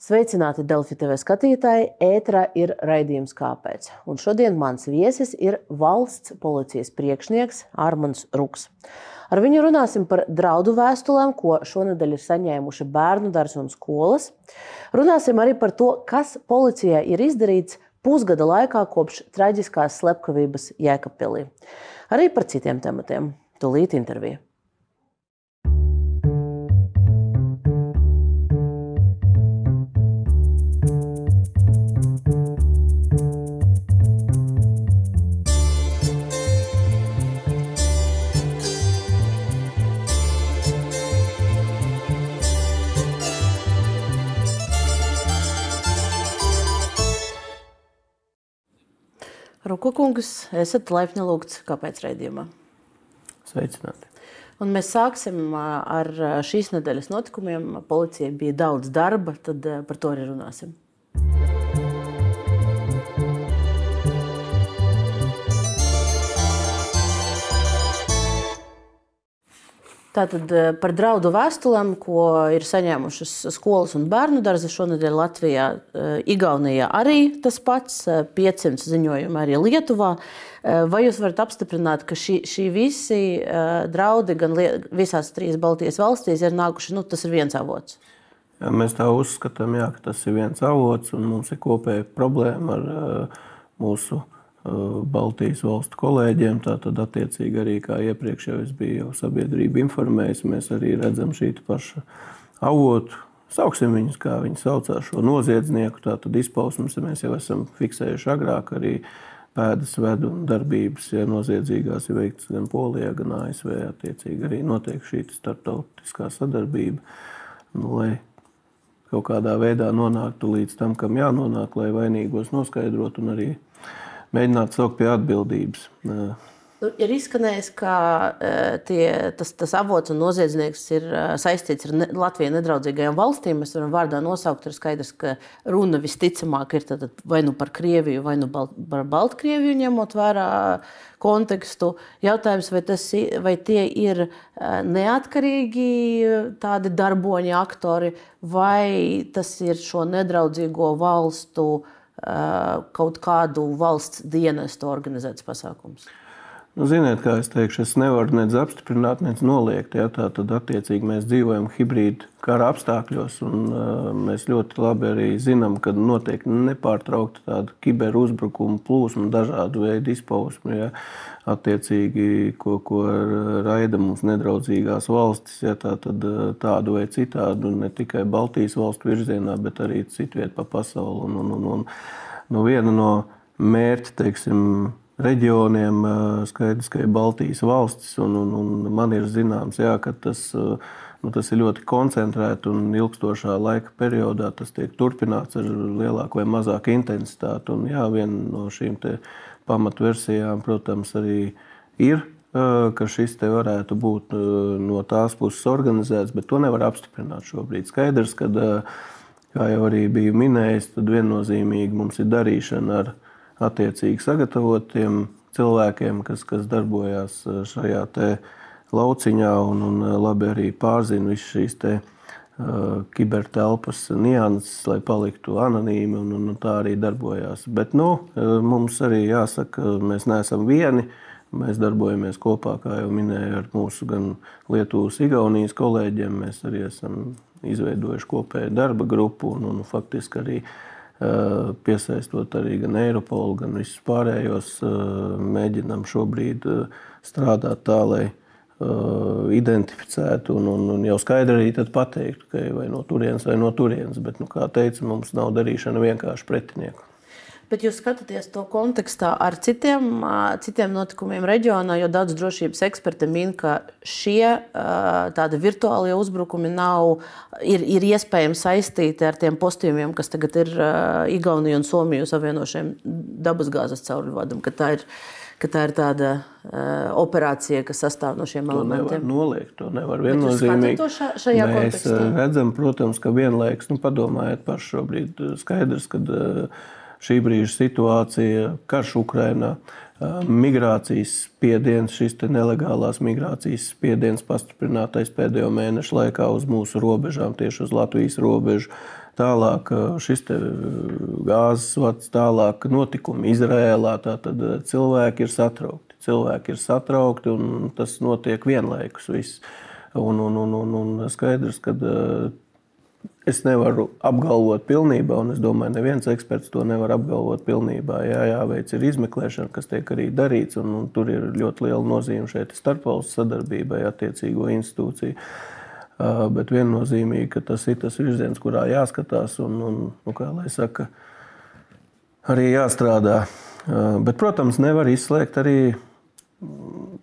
Sveicināti Delfi TV skatītāji! Ētrā ir raidījums Kāpēc? Un šodien mans viesis ir valsts policijas priekšnieks Armāns Ruks. Ar viņu runāsim par draudu vēstulēm, ko šonadēļ ir saņēmuši bērnu dārza un skolas. Runāsim arī par to, kas policijai ir izdarīts pusgada laikā kopš traģiskās slepkavības Jēkabpilī. Arī par citiem tematiem. Tūlīt intervija. Ruku kungs, esat laipni lūgts kāpēc raidījumā. Sveicināti. Un mēs sāksim ar šīs nedēļas notikumiem. Policijai bija daudz darba, tad par to arī runāsim. Tātad par draudu vēstulēm, ko ir saņēmušas skolas un bērnu dārza šonadēļ Latvijā, Igaunijā arī tas pats, 500 ziņojumi arī Lietuvā. Vai jūs varat apstiprināt, ka šī, šī visi draudi gan visās trīs Baltijas valstīs ir nākuši, nu tas ir viens avots? Jā, mēs tā uzskatām, jā, ka tas ir viens avots un mums ir kopēja problēma ar mūsu Baltijas valstu kolēģiem. Tātad, attiecīgi, arī kā iepriekš jau es biju jau sabiedrību informējis, mēs arī redzam šī paša avotu. Sauksim viņus, kā viņi saucās, šo noziedznieku. Tātad izpausmes mēs jau esam fiksējuši agrāk, arī pēdas vedu un darbības, ja noziedzīgās ir veikts gan Polijā, gan ASV. Attiecīgi arī notiek šī starptautiskā sadarbība, nu, lai kaut kādā veidā nonāktu līdz tam, kam jānonāk, lai vainīgos noskaidrotu un arī mēģināt saukt pie atbildības. Nu, ir izskanējis, ka tie, tas, tas avots un noziedznieks ir saistīts ar ne, Latviju nedraudzīgajām valstīm. Mēs varam vārdā nosaukt, ir skaidrs, ka runa visticamāk ir vai nu par Krieviju, vai nu par Baltkrieviju, ņemot vērā kontekstu. Jautājums, vai, tas, vai tie ir neatkarīgi tādi darboņi, aktori, vai tas ir šo nedraudzīgo valstu kaut kādu valsts dienestu organizēts pasākums? Nu, ziniet, kā es teikšu, es nevaru nec apstiprināt, nec noliegt. Ja, tā tad, attiecīgi, mēs dzīvojam hibrīda kara apstākļos, un uh, mēs ļoti labi arī zinām, ka notiek nepārtraukta tāda kiberuzbrukuma plūsma, dažādu veidu izpausme. Ja, attiecīgi, ko, ko raida mums nedraudzīgās valstis, ja, tā, tad, tādu vai citādu, ne tikai Baltijas valstu virzienā, bet arī citviet pa pasauli. Un, un, un, un, nu, viena no mērķa, teiksim, reģioniem. Skaidrs, ka ir Baltijas valstis, un, un, un man ir zināms, jā, ka tas, nu, tas ir ļoti koncentrēti un ilgstošā laika periodā. Tas tiek turpināts ar lielāku vai mazāku intensitāti. Un, jā, viena no šīm pamatversijām, protams, arī ir. Ka šis te varētu būt no tās puses organizēts, bet to nevar apstiprināt šobrīd. Skaidrs, ka, kā jau arī biju minējis, tad viennozīmīgi mums ir darīšana ar attiecīgi sagatavotiem cilvēkiem, kas, kas darbojas uh, šajā lauciņā un, un uh, labi arī pārzina visas šīs te, uh, kibertelpas nianses, lai paliktu anonīmi un, un, un tā arī darbojās. Bet nu, mums arī jāsaka, mēs neesam vieni. Mēs darbojamies kopā, kā jau minēju, ar mūsu gan Lietuvas, Igaunijas kolēģiem. Mēs arī esam izveidojuši kopēju darba grupu un, un faktiski arī uh, Eh, piesaistot arī gan Eiropolu, gan visus pārējos, eh, mēģinām šobrīd eh, strādāt tā, lai identificētu un, un, un jau skaidri arī pateiktu, ka vai no turienes vai no turienes. Bet, nu, kā teicu, mums nav darīšana vienkārši pretinieku. Bet jūs skatāties to kontekstā ar citiem, citiem notikumiem reģionā, jo daudz drošības eksperti min, ka šie tādi virtuālie uzbrukumi nav, ir, ir iespējams saistīti ar tiem postījumiem, kas tagad ir Igauniju un Somiju savienošiem dabasgāzes caurvadam. Tā ir, ka tā ir tāda uh, operācija, kas sastāv no šiem to elementiem. Noliegt, to nevar viennozīmīgi. To ša, šajā Mēs kontekstā. redzam, protams, ka vienlaikus, nu, padomājiet paši šobrīd, skaidrs, ka uh, šī brīža situācija, karš Ukrainā, migrācijas spiediens, šis nelegālās migrācijas spiediens pastiprinātais pēdējo mēnešu laikā uz mūsu robežām, tieši uz Latvijas robežu. tālāk šis gāzes vads, tālāk notikumi Izrēlā. Tad cilvēki ir satraukti. Cilvēki ir satraukti un tas notiek vienlaikus. Viss. Un, un, un, un, un skaidrs, ka es nevaru apgalvot pilnībā, un es domāju, ka neviens eksperts to nevar apgalvot pilnībā. Jā, jāveic ir izmeklēšana, kas tiek arī darīts, un, un tur ir ļoti liela nozīme šeit starpvalstu sadarbībai, attiecīgo institūciju. Uh, bet viennozīmīgi, ka tas ir tas virziens, kurā jāskatās un, un nu, kā lai saka, arī jāstrādā. Uh, bet, protams, nevar izslēgt arī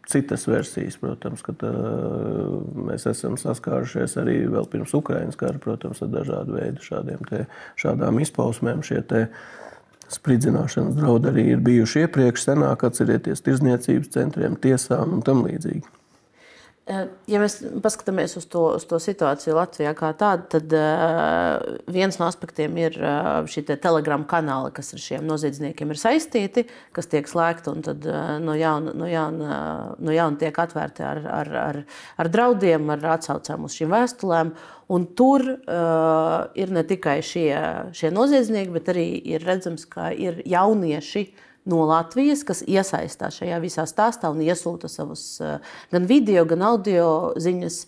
citas versijas. Protams, ka tā, mēs esam saskārušies arī vēl pirms Ukraiņas kara, protams, ar dažādu veidu šādiem te, šādām izpausmēm. Šie spridzināšanas draudi arī ir bijuši iepriekš, senāk atcerieties tirzniecības centriem, tiesām un tam līdzīgi. Eh, ja mēs paskatāmies uz to, uz to situāciju Latvijā kā tādu, tad uh, viens no aspektiem ir uh, šī te telegrama kanāla, kas ar šiem noziedzniekiem ir saistīti, kas tiek slēgti un tad uh, no, jauna, no, jauna, no jauna tiek atvērti ar, ar, ar, ar draudiem, ar atsaucēm uz šīm vēstulēm. Un tur uh, ir ne tikai šie, šie noziedznieki, bet arī ir redzams, ka ir jaunieši, uh, no Latvijas, kas iesaistās šajā visā stāstā un iesūta savus eh, gan video, gan audio ziņas.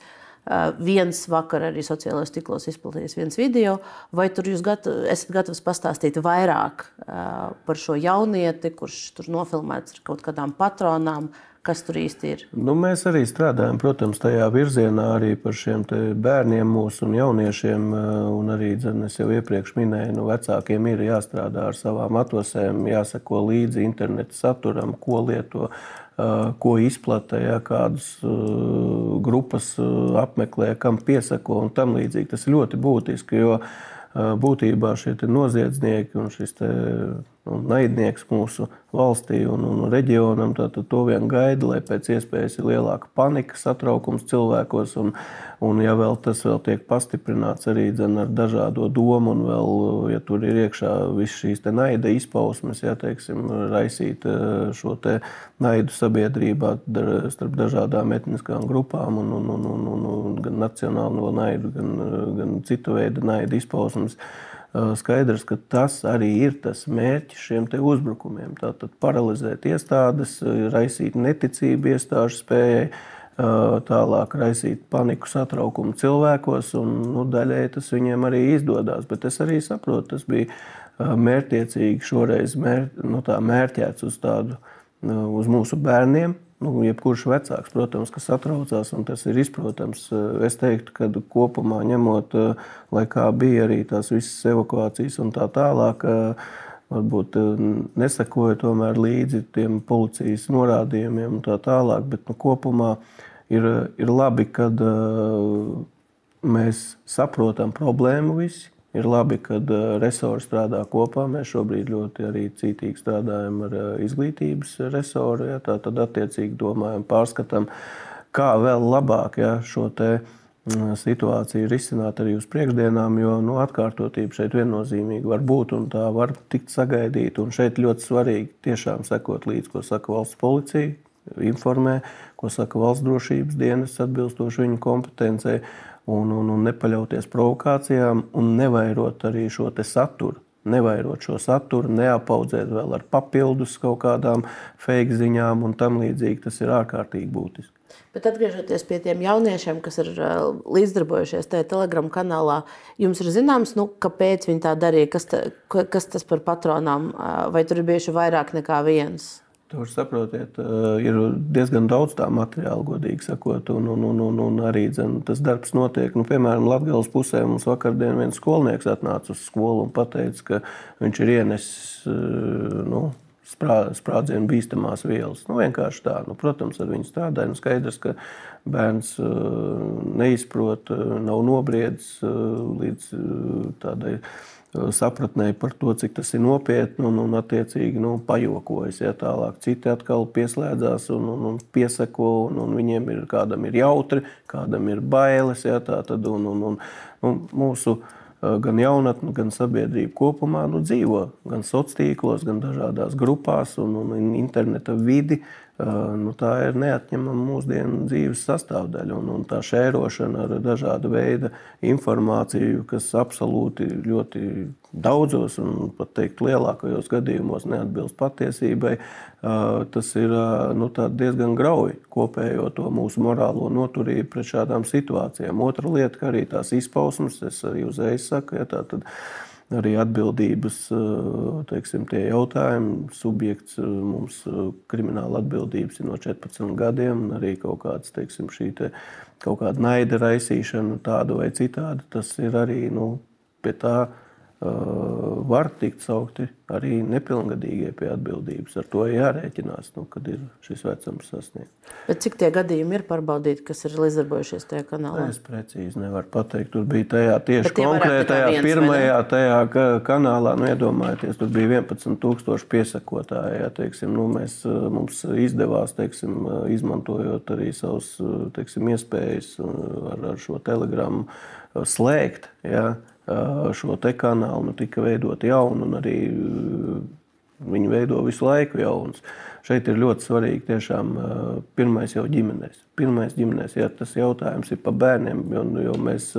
Eh, viens vakar arī sociālajos tīklos izplatījies viens video, vai tur jūs gatav, esat gatavs pastāstīt vairāk eh, par šo jaunieti, kurš tur nofilmēts ar kaut kādām patronām, Kas tur īsti ir? Nu, mēs arī strādājam, protams, tajā virzienā arī par šiem bērniem, mūsu un jauniešiem. Eh, un arī, dzen, es jau iepriekš minēju, nu, vecākiem ir jāstrādā ar savām atlasēm, jāsako līdzi interneta saturam, ko lieto, eh, ko izplatīja, ja, kādas uh, grupas apmeklē, kam piesako un tam līdzīgi. Tas ir ļoti būtiski, jo būtībā šie noziedznieki un šis un naidnieks mūsu valstī un, un reģionam, tad to vien gaida, lai pēc iespējas ir lielāka panika, satraukums cilvēkos. Un, un ja vēl tas vēl tiek pastiprināts arī dzen, ar dažādo domu, un vēl, ja tur ir iekšā visas šīs naida izpausmes, ja teiksim, raisīt eh, šo te naidu sabiedrībā starp dažādām etniskām grupām, un, un, un, un, un gan nacionālo naidu, gan, gan citu veidu naidu izpausmes skaidrs, ka tas arī ir tas mērķis šiem uzbrukumiem. Tātad paralizēt iestādes, raisīt neticību iestāžu spējai, tālāk raisīt paniku, satraukumu cilvēkos, un nu, daļai tas viņiem arī izdodas. Bet es arī saprotu, tas bija mērķiecīgi šoreiz mēr, nu, mērķēts uz tādu, uz mūsu bērniem, Nu, jebkurš vecāks, protams, kas satraucās, un tas ir izprotams. Es teiktu, ka kopumā ņemot, lai kā bija arī tās visas evakuācijas un tā tālāk, varbūt nesakoja tomēr līdzi tiem policijas norādījumiem un tā tālāk, bet nu, kopumā ir, ir labi, kad mēs saprotam problēmu visi Ir labi, ka resori strādā kopā. Mēs šobrīd ļoti arī cītīgi strādājam ar izglītības resoru. Ja, tā tad attiecīgi domājam, pārskatām, kā vēl labāk ja, šo te situāciju risināt arī uz priekšdienām, jo nu, atkārtotība šeit viennozīmīgi var būt un tā var tikt sagaidīta. Šeit ļoti svarīgi tiešām sekot līdzi, ko saka valsts policija, informē, ko saka valsts drošības dienas atbilstoši viņu kompetencei un, un, un nepaļauties provokācijām un nevairot arī šo saturu. Nevairot šo saturu, neapaudzēt vēl ar papildus kaut kādām fake ziņām un tam līdzīgi. Tas ir ārkārtīgi būtiski. Bet atgriežoties pie tiem jauniešiem, kas ir līdzdarbojušies tajā telegramu kanālā, jums ir zināms, nu, kāpēc viņi tā darīja, kas, ta, kas tas par patronām, vai tur ir bijuši vairāk nekā viens? Tur, saprotiet, eh, ir diezgan daudz tā materiāla, godīgi sakot, un, un, un, un, un arī dzen, tas darbs notiek. Nu, piemēram, Latvijas pusē mums vakardien viens skolnieks atnāca uz skolu un teica, ka viņš ir ienesis eh, nu, sprādzienu bīstamās vielas. Nu, vienkārši tā, nu, protams, ar viņu strādāja. Nu, skaidrs, ka bērns eh, neizprot, nav nobriedzis līdz tādai sapratnē par to, cik tas ir nopietni, un, un attiecīgi nu, pajokojas. Ja, tālāk citi atkal pieslēdzās un, un, un piesako, un, un viņiem ir kādam ir jautri, kādam ir bailes. Ja, tad, un, un, un, un mūsu gan jaunatne, gan sabiedrība kopumā nu, dzīvo gan sociālos tīklos, gan dažādās grupās un, un interneta vidi nu, tā ir neatņemama mūsdienu dzīves sastāvdaļa. Un, un tā šērošana ar dažādu veidu informāciju, kas absolūti ļoti daudzos un pat teikt, lielākajos gadījumos neatbilst patiesībai, tas ir nu, diezgan grauji kopējo to mūsu morālo noturību pret šādām situācijām. Otra lieta, ka arī tās izpausmes, es arī uzreiz saku, ja, tā, tad, arī atbildības teiksim, jautājumi. Subjekts mums krimināla atbildības ir no 14 gadiem, un arī kaut kāds teiksim, te, kaut kāda naida raisīšana, tāda vai citāda. Tas ir arī nu, pie tā var tikt saukti arī nepilngadīgie pie atbildības. Ar to jārēķinās, nu, kad ir šis vecums sasniegts. Bet cik tie gadījumi ir pārbaudīti, kas ir līdzdarbojušies tajā kanālā? Es precīzi nevaru pateikt. Tur bija tajā tieši konkrētajā pirmajā tajā kanālā, nu, iedomājieties, tur bija 11,000 piesakotāji. Ja, teiksim, nu, mēs, mums izdevās, teiksim, izmantojot arī savus teiksim, iespējas ar, ar šo telegramu slēgt. Ja, šo te kanālu, nu, tika veidot jaunu, un arī viņi veido visu laiku jaunus. Šeit ir ļoti svarīgi tiešām pirmais jau ģimenēs. Pirmais ģimenēs, ja tas jautājums ir par bērniem, jo, jo mēs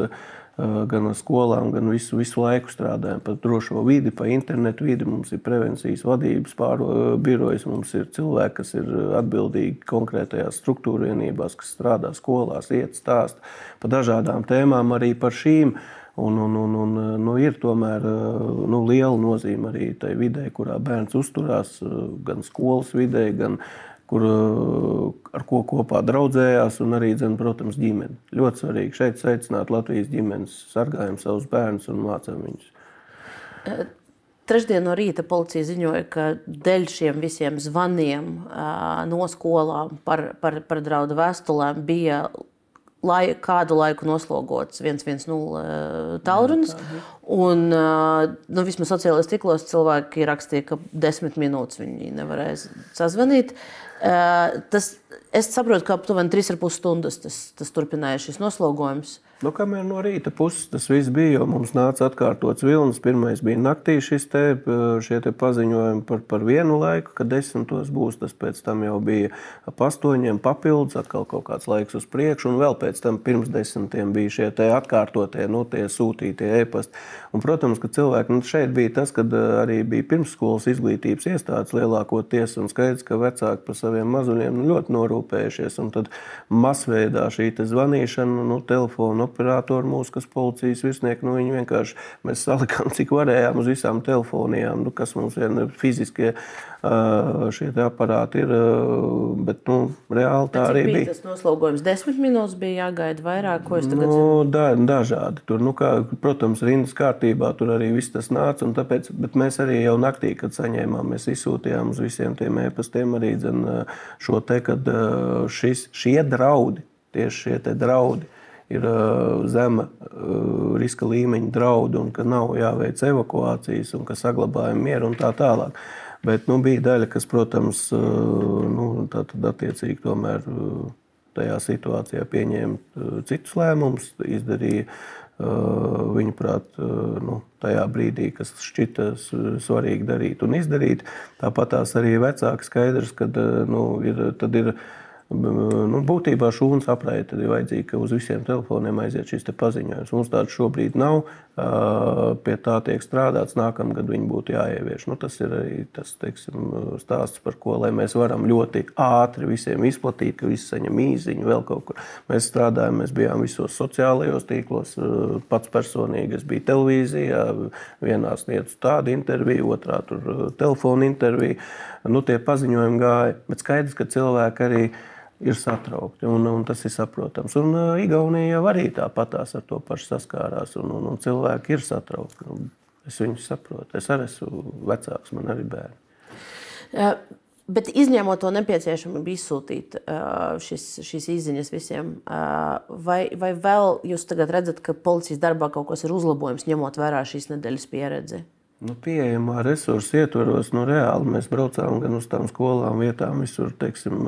gan ar skolām, gan visu, visu laiku strādājam par drošo vidi, par internetu vidi. Mums ir prevencijas vadības birojas, mums ir cilvēki, kas ir atbildīgi konkrētajās struktūra vienībās, kas strādā skolās, iet stāst par dažādām tēmām, arī par šīm. Un, un, un, un, nu, ir tomēr nu, liela nozīme arī tai vidē, kurā bērns uzturās, gan skolas vidē, gan kur, ar ko kopā draudzējās, un arī, dzen, protams, ģimene. Ļoti svarīgi šeit sveicināt Latvijas ģimenes, sargājam savus bērnus un mācām viņus. Trešdien no rīta policija ziņoja, ka dēļ šiem visiem zvaniem no skolām par, par, par draudu vēstulēm bija lai, kādu laiku noslogots 110 eh, tālrunis. Un, eh, nu, vismaz sociālajos tīklos cilvēki rakstīja, ka desmit minūtes viņi nevarēs sazvanīt. Eh, tas, es saprotu, ka aptuveni 3,5 stundas tas, tas turpinājās šis noslogojums. Nu, kamēr no rīta puses tas viss bija, jo mums nāca atkārtots vilnis. Pirmais bija naktī šis te, te paziņojumi par, par vienu laiku, kad desmitos būs. Tas pēc tam jau bija ap astoņiem papildus, atkal kaut kāds laiks uz priekšu, un vēl pēc tam pirms desmitiem bija šie atkārtotie, nu, tie sūtītie e-pasti. Un, protams, ka cilvēki nu, šeit bija tas, kad arī bija pirmsskolas izglītības iestādes lielākoties, un skaidrs, ka vecāki par saviem mazuļiem nu, ļoti norūpējušies. Un tad masveidā šī zvanīšana, nu, telefona operatori mūsu, kas policijas virsnieki, nu, viņi vienkārši mēs salikām, cik varējām uz visām telefonijām, nu, kas mums ir fiziskie šie aparāti ir. Bet, nu, reāli tā arī bija. Tas noslogojums desmit minūtes bija jāgaida vairāk, ko es tagad nu, da, dažādi. Tur, nu, kā, protams, rindas kārtībā tur arī viss tas nāca. Tāpēc, bet mēs arī jau naktī, kad saņēmām, mēs izsūtījām uz visiem tiem e-pastiem arī dzen, šo te, kad šis, šie draudi, tieši šie draudi ir zema riska līmeņa draudi un ka nav jāveic evakuācijas un ka saglabājam mieru un tā tālāk. Bet nu, bija daļa, kas, protams, nu, attiecīgi tomēr tajā situācijā pieņēma citus lēmumus, izdarīja viņuprāt, nu, tajā brīdī, kas šķita svarīgi darīt un izdarīt. Tāpat tās arī vecāki skaidrs, ka nu, ir, ir Nu, būtībā šūnas apraide ir vajadzīga, ka uz visiem telefoniem aiziet šis paziņojums. Mums tāda šobrīd nav. Pie tā tiek strādāts. Nākamgad viņi būtu jāievieš. Nu, tas ir arī tas teiksim, stāsts, par ko mēs varam ļoti ātri visiem izplatīt, ka visi saņem īziņu vēl kaut kur. Mēs strādājam, mēs bijām visos sociālajos tīklos. Pats personīgi es biju televīzijā, vienā sniedzu tādu interviju, otrā tur telefona interviju. Nu, tie paziņojumi gāja, bet skaidrs, ka cilvēki arī ir satraukti. Un, un tas ir saprotams. Un uh, Igaunija jau arī tāpatās ar to pašu saskārās. Un, un, un cilvēki ir satraukti. Un es viņus saprotu. Es arī esmu vecāks, man arī bērni. Ja. Bet izņemot to nepieciešamību izsūtīt uh, šis, šīs izziņas visiem, uh, vai, vai vēl jūs tagad redzat, ka policijas darbā kaut kas ir uzlabojums, ņemot vērā šīs nedēļas pieredzi? Nu, pieejamā resursa ietvaros, nu, reāli mēs braucām gan uz tām skolām, vietām, visur teiksim,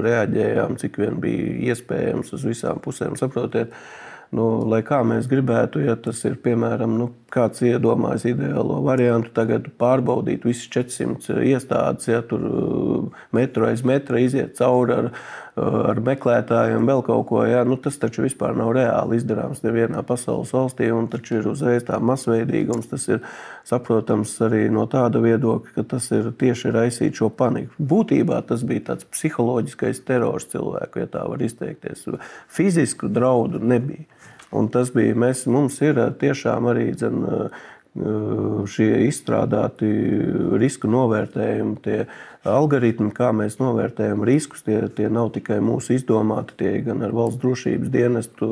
reaģējām, cik vien bija iespējams uz visām pusēm. Saprotiet, nu, lai kā mēs gribētu, ja tas ir piemēram nu, kāds iedomājas ideālo variantu, tagad pārbaudīt visas 400 iestādes, ja tur metru aiz metra iziet cauri ar, ar meklētājiem, vēl kaut ko. Ja? Nu, tas taču vispār nav reāli izdarāms nevienā pasaules valstī, un taču ir uzreiz tā masveidīgums. Tas ir saprotams arī no tāda viedokļa, ka tas ir tieši raisīt šo paniku. Būtībā tas bija tāds psiholoģiskais terors cilvēku, ja tā var izteikties. Fizisku draudu nebija. Un tas bija, mēs, mums ir tiešām arī dzen, šie izstrādāti risku novērtējumi, tie algoritmi, kā mēs novērtējam riskus, tie, tie nav tikai mūsu izdomāti, tie gan ar valsts drošības dienestu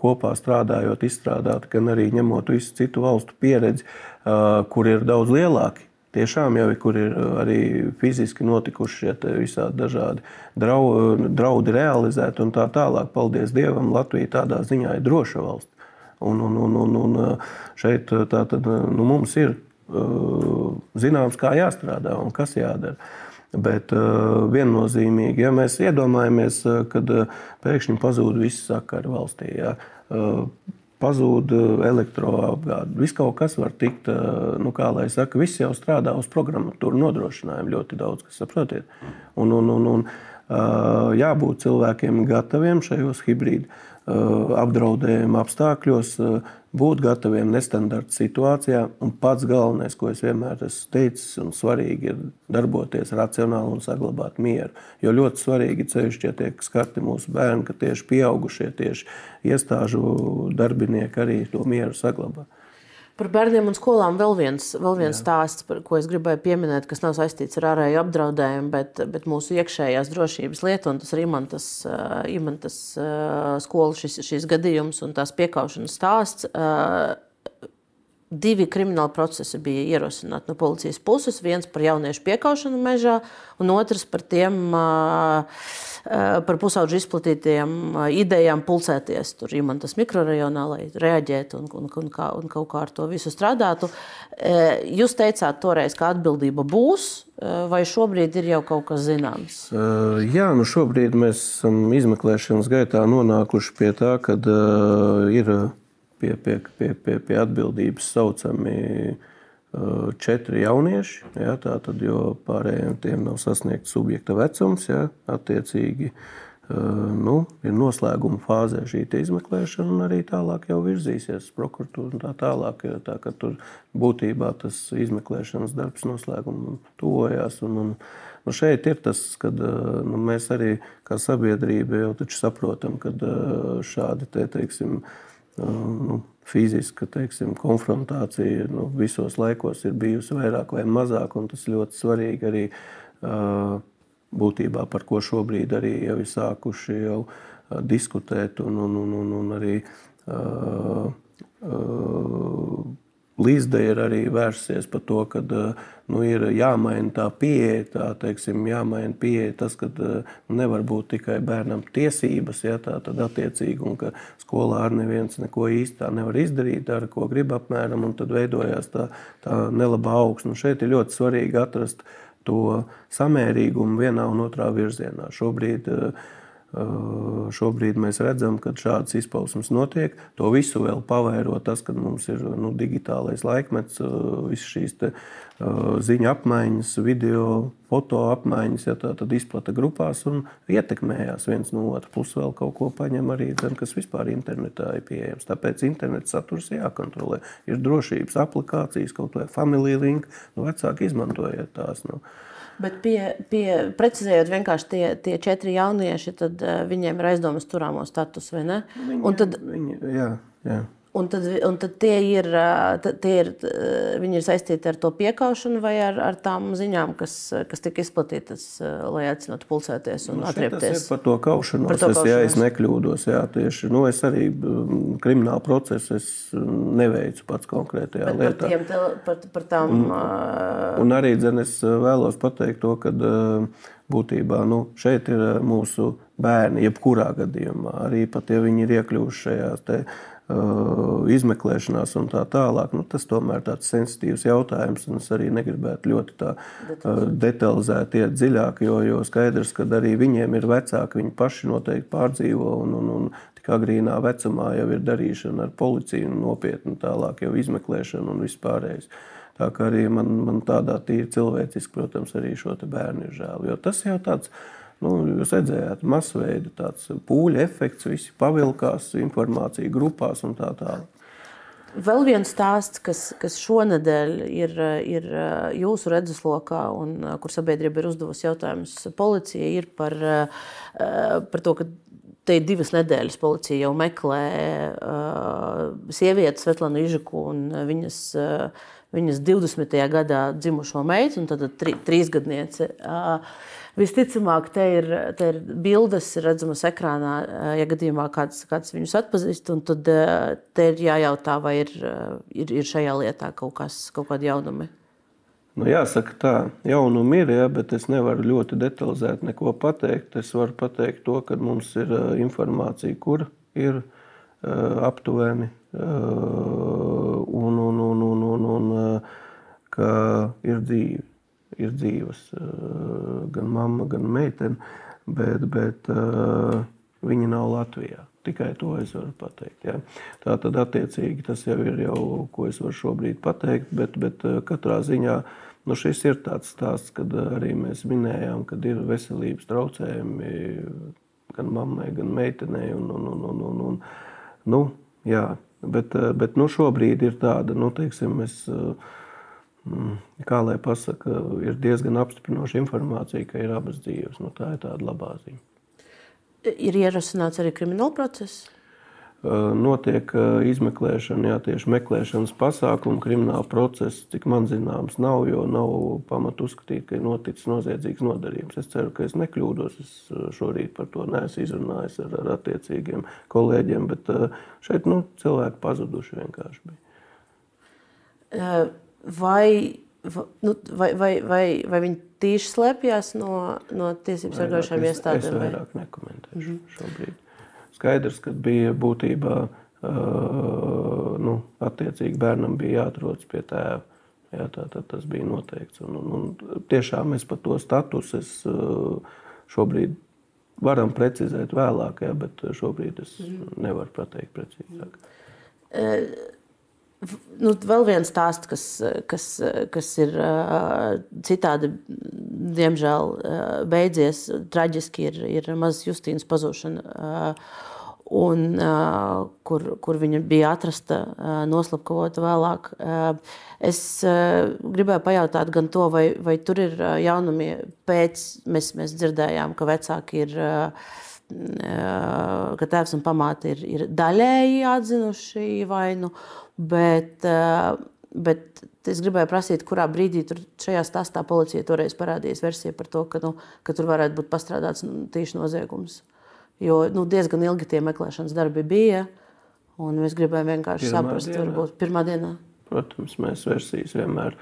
kopā strādājot, izstrādāti, gan arī ņemot visu citu valstu pieredzi, kur ir daudz lielāki. Tiešām jau kur ir arī fiziski notikuši šie visādi dažādi draudi realizēti un tā tālāk. Paldies Dievam, Latvija tādā ziņā ir droša valsts. Un, un, un, un, un šeit tātad, nu, mums ir zināms, kā jāstrādā un kas jādara. Bet viennozīmīgi, ja mēs iedomājamies, kad pēkšņi pazūd viss sakari valstī, ja, pazūd elektroapgāde. Viss kaut kas var tikt, nu, kā lai saka, viss jau strādā uz programmatūru nodrošinājumu ļoti daudz, kas saprotiet. Un, un, un, un jābūt cilvēkiem gataviem šajos hibrīdu apdraudējuma apstākļos, būt gataviem nestandarta situācijā. Un pats galvenais, ko es vienmēr esmu teicis, un svarīgi ir darboties racionāli un saglabāt mieru. Jo ļoti svarīgi ceļš, ja tiek skarti mūsu bērni, ka tieši pieaugušie, tieši iestāžu darbinieki arī to mieru saglabā. Par bērniem un skolām vēl viens, vēl viens stāsts, par, ko es gribēju pieminēt, kas nav saistīts ar ārēju apdraudējumu, bet, bet mūsu iekšējās drošības lietu. Tas ir Imantas, Imantas skola šis, šis gadījums un tās piekaušanas stāsts divi krimināli procesi bija ierosināti no policijas puses. Viens par jauniešu piekaušanu mežā, un otrs par tiem par pusauģu izplatītiem idejām pulcēties tur Imantas mikrorajonā, lai reaģētu un, un, un, kā, un kaut kā ar to visu strādātu. Jūs teicāt toreiz, ka atbildība būs, vai šobrīd ir jau kaut kas zināms? Jā, nu šobrīd mēs esam izmeklēšanas gaitā nonākuši pie tā, ka uh, ir pie, pie, pie, pie, pie atbildības saucami četri jaunieši. Ja, tātad, jo pārējiem tiem nav sasniegts subjekta vecums, ja, attiecīgi nu, ir noslēguma fāzē šī izmeklēšana, un arī tālāk jau virzīsies prokuratūra un tā tālāk. Tā, tur būtībā tas izmeklēšanas darbs noslēgumam tuvojās. Un, un, nu, šeit ir tas, ka nu, mēs arī kā sabiedrība jau saprotam, ka šādi te, teiksim, nu, fiziska teiksim, konfrontācija nu, visos laikos ir bijusi vairāk vai mazāk. Tas ļoti svarīgi arī būtībā par ko šobrīd arī jau ir sākuši jau diskutēt un, un, un, un, un arī. Uh, uh, Līsde ir arī vērsies par to, ka nu, ir jāmaina tā pieeja, tā teiksim, jāmaina pieeja tas, ka nu, nevar būt tikai bērnam tiesības, ja tā tad attiecīgi, un ka skolā ar neviens neko īstā nevar izdarīt, dara, ko grib apmēram, un tad veidojās tā, tā nelaba augsne. Šeit ir ļoti svarīgi atrast to samērīgumu vienā un otrā virzienā. Šobrīd uh, Šobrīd mēs redzam, ka šādas izpausmes notiek. To visu vēl pavairo tas, ka mums ir nu, digitālais laikmets, visas šīs te, ziņu apmaiņas, video, foto apmaiņas, ja tā tad izplata grupās un ietekmējās viens no otra. Plus vēl kaut ko paņem arī, ten, kas vispār internetā ir pieejams. Tāpēc interneta saturs jākontrolē. Ir drošības aplikācijas, kaut vai Family Link, nu, vecāki izmantojiet tās. Nu. Bet pie, pie, precizējot vienkārši tie, tie četri jaunieši, tad uh, viņiem ir aizdomas turāmo status, vai ne? Viņi, un tad, viņi, jā, jā. Un tad, un tad tie ir, tie ir, viņi ir saistīti ar to piekaušanu vai ar, ar tām ziņām, kas, kas tika izplatītas, lai aicinātu pulcēties un nu, atriepties. Par to kaušanos, par to kaušanos. Es, jā, es nekļūdos. Jā, tieši, nu, es arī kriminālu procesu neveicu pats konkrētajā Bet lietā. Par, te, par, par tām, un, un arī dzen, es vēlos pateikt to, ka būtībā nu, šeit ir mūsu bērni, jebkurā gadījumā, arī pat ja viņi ir iekļuvuši šajās izmeklēšanās un tā tālāk. Nu, tas tomēr ir tāds sensitīvs jautājums, un es arī negribētu ļoti tā detalizēti iet dziļāk, jo, jo skaidrs, ka arī viņiem ir vecāki, viņi paši noteikti pārdzīvo un, un, un tik agrīnā vecumā jau ir darīšana ar policiju nopietni tālāk jau izmeklēšana un vispārējais. Tā kā arī man, man tādā tīri cilvēciski, protams, arī šo bērnu ir žēl. Jo tas jau tāds ir Nu, jūs redzējāt, masveida tāds pūļa efekts, visi pavilkās informācija grupās un tā tālāk. Vēl viens stāsts, kas, kas šonadēļ ir, ir jūsu redzeslokā, un kur sabiedrība ir uzdevusi jautājumus policijai, ir par, par to, ka te ir divas nedēļas policija jau meklē uh, sievieti Svetlanu Ižaku un viņas, uh, viņas 20. gadā dzimušo meitu, un tad tri, trīsgadniece. Uh, Visticamāk, te ir, te ir bildes redzamas ekrānā, eh, ja gadījumā kāds, kāds viņus atpazīst. Tad eh, te ir jājautā, vai ir, eh, ir, ir šajā lietā kaut, kas, kaut kādi jaunumi. Nu, jāsaka, tā jaunumi ir, ja, bet es nevaru ļoti detalizēti neko pateikt. Es varu pateikt to, ka mums ir informācija, kur ir aptuveni, un, un, un, un, un, un ka ir dzīve ir dzīves gan mamma, gan meitene, bet, bet viņi nav Latvijā. Tikai to es varu pateikt. Ja. Tā tad, attiecīgi, tas jau ir, jau, ko es varu šobrīd pateikt, bet, bet eh, katrā ziņā nu, šis ir tāds stāsts, kad arī mēs minējām, ka ir veselības traucējumi gan mammai, gan meitenei. Un, un, un, un, un, un, nu, jā, bet bet nu, šobrīd ir tāda, nu, teiksim, mēs. Mm, kā lai pasaka, ir diezgan apstiprinoša informācija, ka ir abas dzīves. Nu, tā ir tāda labā ziņa. Ir ierosināts arī krimināla process? Notiek izmeklēšana, jā, tieši meklēšanas pasākumu, krimināla procesa, cik man zināms, nav, jo nav pamata uzskatīt, ka ir noticis noziedzīgs nodarījums. Es ceru, ka es nekļūdos. Es šorīt par to neesmu izrunājis ar, ar attiecīgiem kolēģiem, bet šeit nu, cilvēki pazuduši vienkārši bija. Vai, nu, vai, vai, vai, vai viņi tīši slēpjas no, no tiesību sargājušām iestādēm? Es vairāk nekomentēšu mm -hmm. šobrīd. Skaidrs, ka bija būtībā, uh, nu, attiecīgi bērnam bija jāatrodas pie tēva. Jā, tā, tā, tas bija noteikts. Un, un, un tiešām mēs par to statusu es, uh, šobrīd varam precizēt vēlāk, jā, bet šobrīd es mm. nevaru pateikt precīzāk. Uh, Nu, vēl viens stāsts, kas, kas, kas ir citādi, diemžēl, beidzies traģiski, ir, ir mazas Justīnas pazušana. Un, kur, kur viņa bija atrasta, noslapkavota vēlāk. Es gribēju pajautāt gan to, vai, vai tur ir jaunumi pēc, mēs, mēs dzirdējām, ka vecāki ir ka tēvs un pamāte ir, ir daļēji atzinuši vainu, bet, bet es gribēju prasīt, kurā brīdī tur šajā stāstā policija toreiz parādījās versija par to, ka, nu, ka tur varētu būt pastrādāts nu, tīši noziegums. Jo nu, diezgan ilgi tie meklēšanas darbi bija, un mēs gribējām vienkārši pirmā saprast, dienā. varbūt pirmā dienā. Protams, mēs versijas vienmēr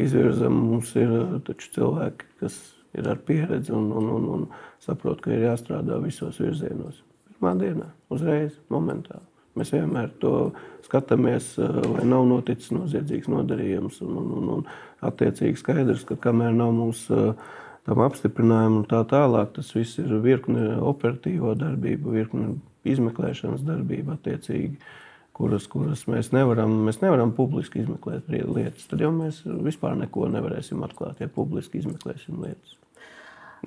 izvirzam. Mums ir taču cilvēki, kas ir ar pieredzi un, un, un, un saprot, ka ir jāstrādā visos virzienos. Pirmā dienā, uzreiz, momentāli. Mēs vienmēr to skatāmies, vai eh, nav noticis noziedzīgs nodarījums. Un, un, un, un attiecīgi skaidrs, ka kamēr nav mums eh, tam apstiprinājumu un tā tālāk, tas viss ir virkne operatīvo darbību, virkne izmeklēšanas darbību attiecīgi. Kuras, kuras mēs, nevaram, mēs nevaram publiski izmeklēt lietas. Tad jau mēs vispār neko nevarēsim atklāt, ja publiski izmeklēsim lietas.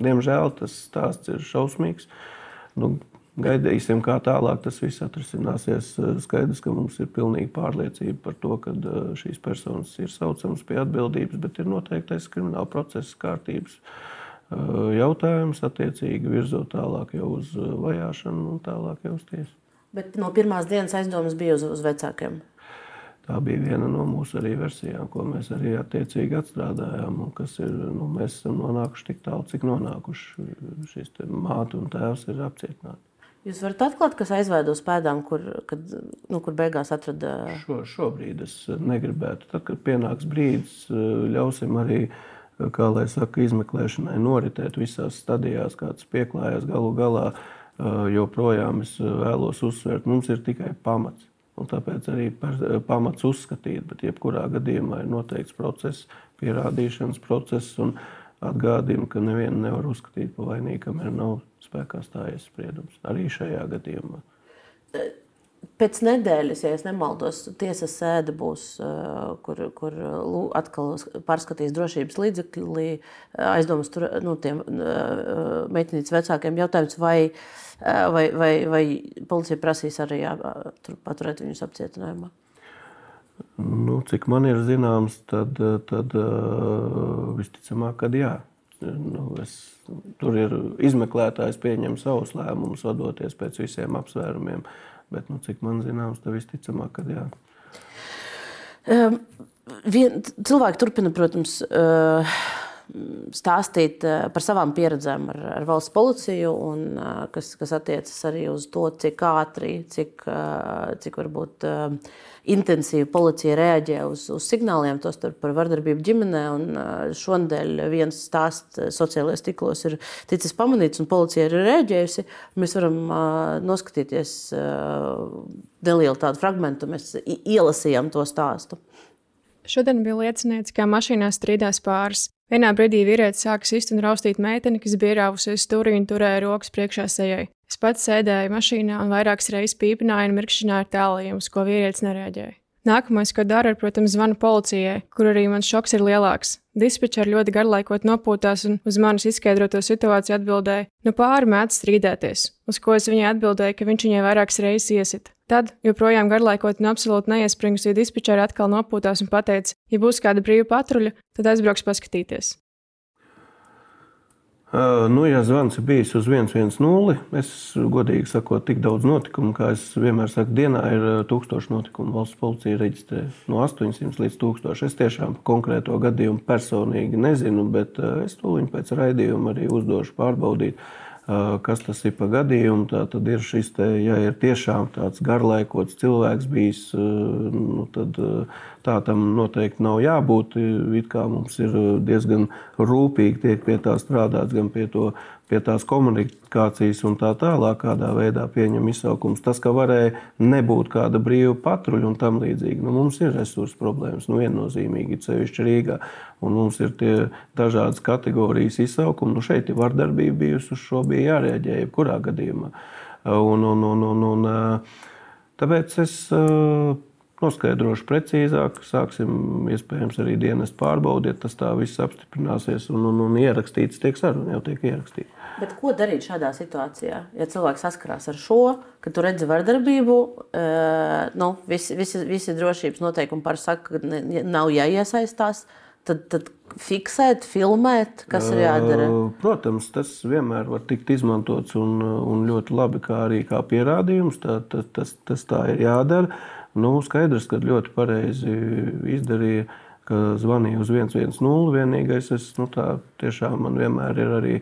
Diemžēl tas stāsts ir šausmīgs. Nu, gaidīsim, kā tālāk tas viss atrisināsies. Skaidrs, ka mums ir pilnīga pārliecība par to, ka uh, šīs personas ir saucamas pie atbildības, bet ir noteiktais krimināla procesa kārtības uh, jautājums, attiecīgi virzot tālāk jau uz vajāšanu un tālāk jau uz tiesu. Bet no pirmās dienas aizdomas bija uz, uz vecākiem. Tā bija viena no mūsu versijām, ko mēs arī attiecīgi atstrādājām. Kas ir, nu, mēs esam nonākuši tik tālu, cik nonākuši. Šis māte un tēvs ir apcietināti. Jūs varat atklāt, kas aizvēd uz pēdām, kur, kad, nu, kur beigās atrada? Šo, šobrīd es negribētu. Tad, kad pienāks brīdis, ļausim arī, kā lai saka, izmeklēšanai noritēt visās stadijās, kāds pieklājās galu galā. Joprojām es vēlos uzsvērt, mums ir tikai pamats Un tāpēc arī pamats uzskatīt, bet jebkurā gadījumā ir noteikts process, pierādīšanas process. Atgādinu, ka nevienu nevar uzskatīt par vainīgu, kamēr nav spēkā stājies spriedums. Arī šajā gadījumā. Pēc nedēļas, ja nemaldos, tiesas sēde būs, kur, kur atkal pārskatīs drošības līdzekļi, aizdomas tur, nu, tiem meitenītes vecākiem jautājums, vai, vai, vai, vai policija prasīs arī jā, paturēt viņus apcietinājumā. Nu, cik man ir zināms, tad, tad visticamāk, ka jā. Nu, es, tur ir izmeklētājs pieņem savus lēmumus, vadoties pēc visiem apsvērumiem. Bet, nu, cik man zināms, tas visticamāk, ka jā. Um, vien, cilvēki turpina, protams, uh, stāstīt par savām pieredzēm ar, ar valsts policiju, un, kas, kas attiecas arī uz to, cik ātri, cik, cik varbūt intensīvi policija reaģē uz, uz signāliem, tostarp par vardarbību ģimenē. Šonadēļ viens stāsts sociālajos tīklos ir ticis pamanīts, un policija ir reaģējusi. Mēs varam noskatīties nelielu tādu fragment, mēs ielasījām to stāstu. Šodien bija liecinieks, kā mašīnā strīdās pāris. Vienā brīdī vīrietis sāka sist un raustīt meiteni, kas bija rāvusies stūrī un turēja rokas priekšā sejai. Es pats sēdēju mašīnā un vairākas reizes pīpināju un mirkšķināju tālājumus, ko vīrietis nereaģēja. Nākamais, ko daru, ir, protams, zvanu policijai, kur arī mans šoks ir lielāks. Dispečeri ļoti garlaikot nopūtās un uz manis izskaidroto situāciju atbildēja, nu pāri mēdz strīdēties, uz ko es viņai atbildēju, ka viņš viņai vairākas reizes iesita. Tad, joprojām garlaikot un absolūti neiespringusī dispečeri atkal nopūtās un pateica, ja būs kāda brīva patruļa, tad aizbrauks paskatīties. Nu, ja zvans ir bijis uz 110, es godīgi sakot, tik daudz notikumu, kā es vienmēr saku, dienā ir 1000 notikumu. Valsts policija reģistrē no 800 līdz 1000. Es tiešām konkrēto gadījumu personīgi nezinu, bet es to viņu pēc raidījuma arī uzdošu pārbaudīt. Kas tas ir par gadījumu? Tā tad ir šis, te, ja ir tiešām tāds garlaikots cilvēks bijis, nu, tad tā tam noteikti nav jābūt. It kā mums ir diezgan rūpīgi tiek pie tā strādāts, gan pie, to, pie tās komunikācijas un tā tālāk, kādā veidā pieņem izsaukums. Tas, ka varēja nebūt kāda brīva patruļa un tam līdzīgi, nu, mums ir resursu problēmas, nu, viennozīmīgi, cevišķi Rīgā. Un mums ir tie dažādas kategorijas izsaukumi. Nu, šeit ir vardarbība bijusi, uz šo bija jārēģē jebkurā gadījumā. Un, un, un, un, un, tāpēc es noskaidrošu precīzāk, sāksim iespējams arī dienas pārbaudiet, tas tā viss apstiprināsies un, un, un ierakstīts tiek saruna, jau tiek ierakstīts. Bet ko darīt šādā situācijā? Ja cilvēks saskarās ar šo, ka tu redzi vardarbību, nu, visi, visi, visi drošības noteikumi pasaka, ka ne, nav jāiesaistās. Tad, tad fiksēt, filmēt, kas ir jādara? Protams, tas vienmēr var tikt izmantots un, un ļoti labi kā arī kā pierādījums. Tā, tas, tas, tas tā ir jādara. Nu, skaidrs, ka ļoti pareizi izdarīja, ka zvanīja uz 110. Vienīgais, es, nu, tā tiešām man vienmēr ir arī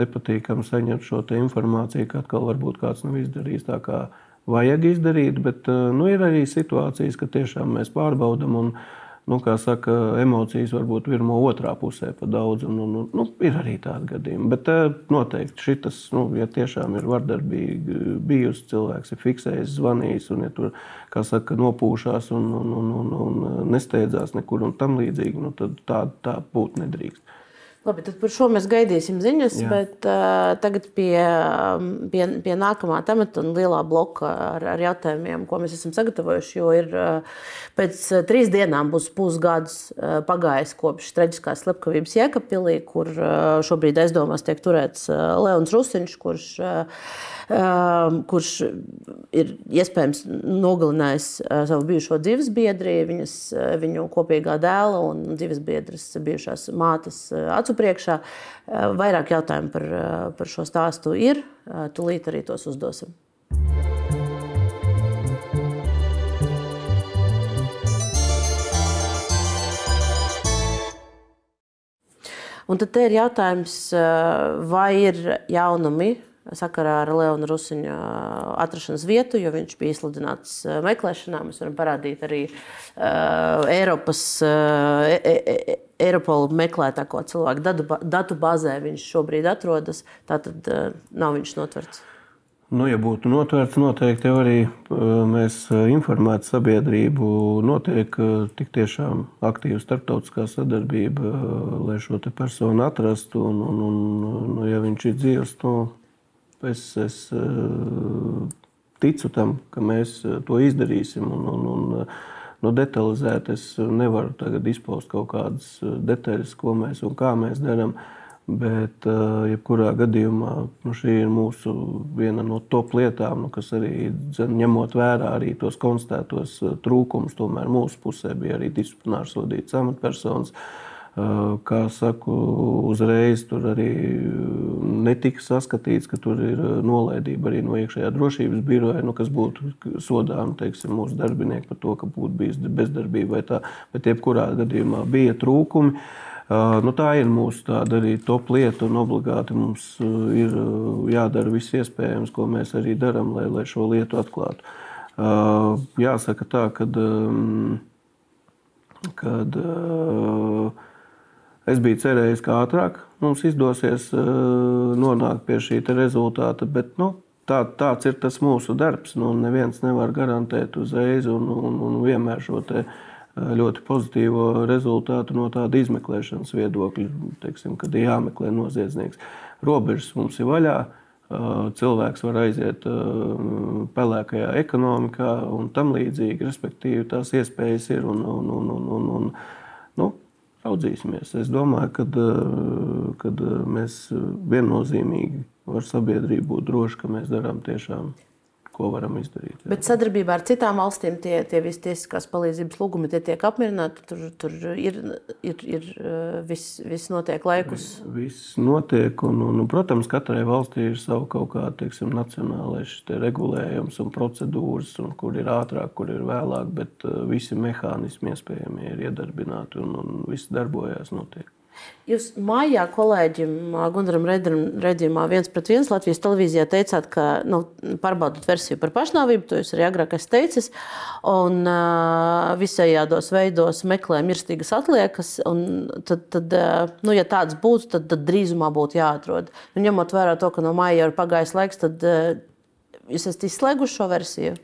nepatīkami saņemt šo informāciju, ka atkal varbūt kāds nav izdarījis tā, kā vajag izdarīt. Bet nu, ir arī situācijas, ka tiešām mēs pārbaudām un nu, kā saka, emocijas varbūt pirmā, otrā pusē pa daudz. Un, un, nu, ir arī tādi gadījumi. Bet noteikti šis, nu, ja tiešām ir vardarbīgi bijusi, cilvēks ir fiksējis, zvanījis un, ja tur, kā saka, nopūšās un, un, un, un, un nesteidzās nekur un tam līdzīgi, nu, tad tā, tā būt nedrīkst. Labi, tad par šo mēs gaidīsim ziņas, Jā. bet uh, tagad pie, pie, pie nākamā temata un lielā bloka ar, ar jautājumiem, ko mēs esam sagatavojuši. Jo ir uh, pēc trīs dienām būs pusgads uh, pagājis kopš traģiskās slepkavības Jēkabpilī, kur uh, šobrīd aizdomās tiek turēts uh, Leons Rusiņš, kurš uh, kurš ir iespējams nogalinājis uh, savu bijušo dzīvesbiedri, viņas, uh, viņu kopīgā dēla un dzīvesbiedras bijušās mātes uh, acu priekšā. Vairāk jautājumu par, par šo stāstu ir. Tūlīt arī tos uzdosim. Un tad ir jautājums, vai ir jaunumi sakarā ar Leona Rusiņa atrašanās vietu, jo viņš bija izsludināts meklēšanā. Mēs varam parādīt arī uh, Eiropas. Uh, e, e, Eiropola meklētāko cilvēku datu, datu bāzē viņš šobrīd atrodas. Tātad uh, nav viņš notverts. Nu, ja būtu notvērts, noteikti jau arī mēs informētu sabiedrību. Notiek tik tiešām aktīva starptautiskā sadarbība, lai šo personu atrastu. Un, un, un, nu, ja viņš ir dzīves, nu, es, es ticu tam, ka mēs to izdarīsim. Un, un, un, nu, detalizēt es nevaru izpaust kaut kādas detaļas, ko mēs un kā mēs darām. Bet, jebkurā gadījumā, nu, šī ir mūsu viena no top lietām, nu, kas arī ņemot vērā arī tos konstatētos trūkumus, tomēr mūsu pusē bija arī disciplināri sodīts amatpersonas. Uh, kā saku, uzreiz tur arī netika saskatīts, ka tur ir nolaidība arī no iekšējā drošības biroja, nu, kas būtu sodām teiksim, mūsu darbinieki par to, ka būtu bijis bezdarbība vai tā. Bet, jebkurā gadījumā bija trūkumi. Nu, tā ir mūsu tāda arī top lieta, un obligāti mums ir jādara viss iespējams, ko mēs arī darām, lai, lai šo lietu atklātu. Jāsaka tā, kad, kad es biju cerējis, ka ātrāk mums izdosies nonākt pie šī rezultāta, bet nu, tā, tāds ir tas mūsu darbs. Nu, neviens nevar garantēt uzreiz un, un, un vienmēr šo te ļoti pozitīvu rezultātu no tāda izmeklēšanas viedokļa, teiksim, kad ir jāmeklē noziedznieks. Robežas mums ir vaļā. Cilvēks var aiziet pelēkajā ekonomikā un tam līdzīgi. Respektīvi, tās iespējas ir un, un, un, un, un, un raudzīsimies. Es domāju, ka mēs viennozīmīgi ar sabiedrību būt droši, ka mēs darām tiešām ko varam izdarīt. Jā. Bet sadarbībā ar citām valstīm tie, tie visi tiesiskās palīdzības lūgumi tiek apmierināti. Tur, tur ir, ir, ir viss, viss notiek laikus. Viss notiek, un, un, protams, katrai valstī ir savu kaut kāda teiksim, nacionālais regulējums un procedūras, un kur ir ātrāk, kur ir vēlāk, bet visi mehānismi iespējami ir iedarbināti un, un viss darbojas, notiek. Jūs mājā kolēģim Gunaram redzējumā viens pret viens Latvijas televīzijā teicāt, ka nu, pārbaudat versiju par pašnāvību, to jūs arī agrāk esat teicis, un uh, visējādos veidos meklē mirstīgas atliekas, un tad, tad uh, nu, ja tāds būtu, tad, tad drīzumā būtu jāatrod. Un, ņemot vērā to, ka no māja jau ir pagājis laiks, tad uh, jūs esat izslēguši šo versiju?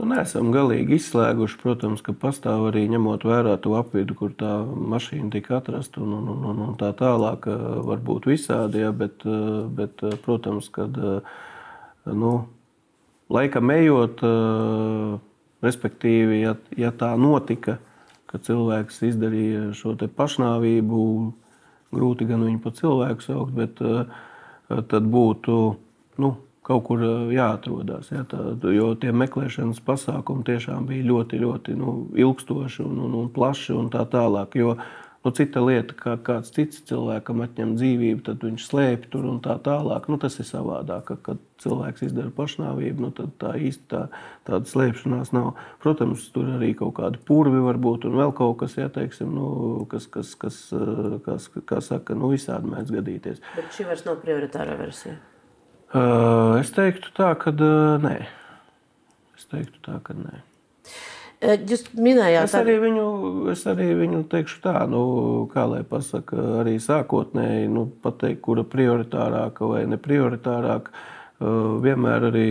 Nu, Nesam galīgi izslēguši. Protams, ka pastāv arī ņemot vērā to apvidu, kur tā mašīna tika atrasta un, un, un, un tā tālāk. Varbūt visādi, ja, bet, bet, protams, ka nu, laikam ejot, respektīvi, ja, ja tā notika, ka cilvēks izdarīja šo pašnāvību, grūti gan viņu par cilvēku saukt, bet tad būtu. Nu, kaut kur jāatrodas. Ja, tā, jo tie meklēšanas pasākumi tiešām bija ļoti, ļoti nu, ilgstoši un, un, un plaši un tā tālāk. Jo, Nu, cita lieta, kā kāds cits cilvēkam atņem dzīvību, tad viņš slēpj tur un tā tālāk. Nu, tas ir savādāk. Kad cilvēks izdara pašnāvību, nu, tad tā īsti tā, tāda slēpšanās nav. Protams, tur arī kaut kādi purvi var būt un vēl kaut kas, ja, teiksim, nu, kas, kas, kas, kas, kas, kā saka, nu, visādi mēdz gadīties. Bet šī vairs nav prioritārā versija. Es teiktu tā, ka nē. Es teiktu tā, ka nē. Jūs minējāt, es arī viņu, es arī viņu teikšu tā, nu, kā lai pasaka, arī sākotnēji nu, pateikt, kura prioritārāka vai neprioritārāka. Vienmēr arī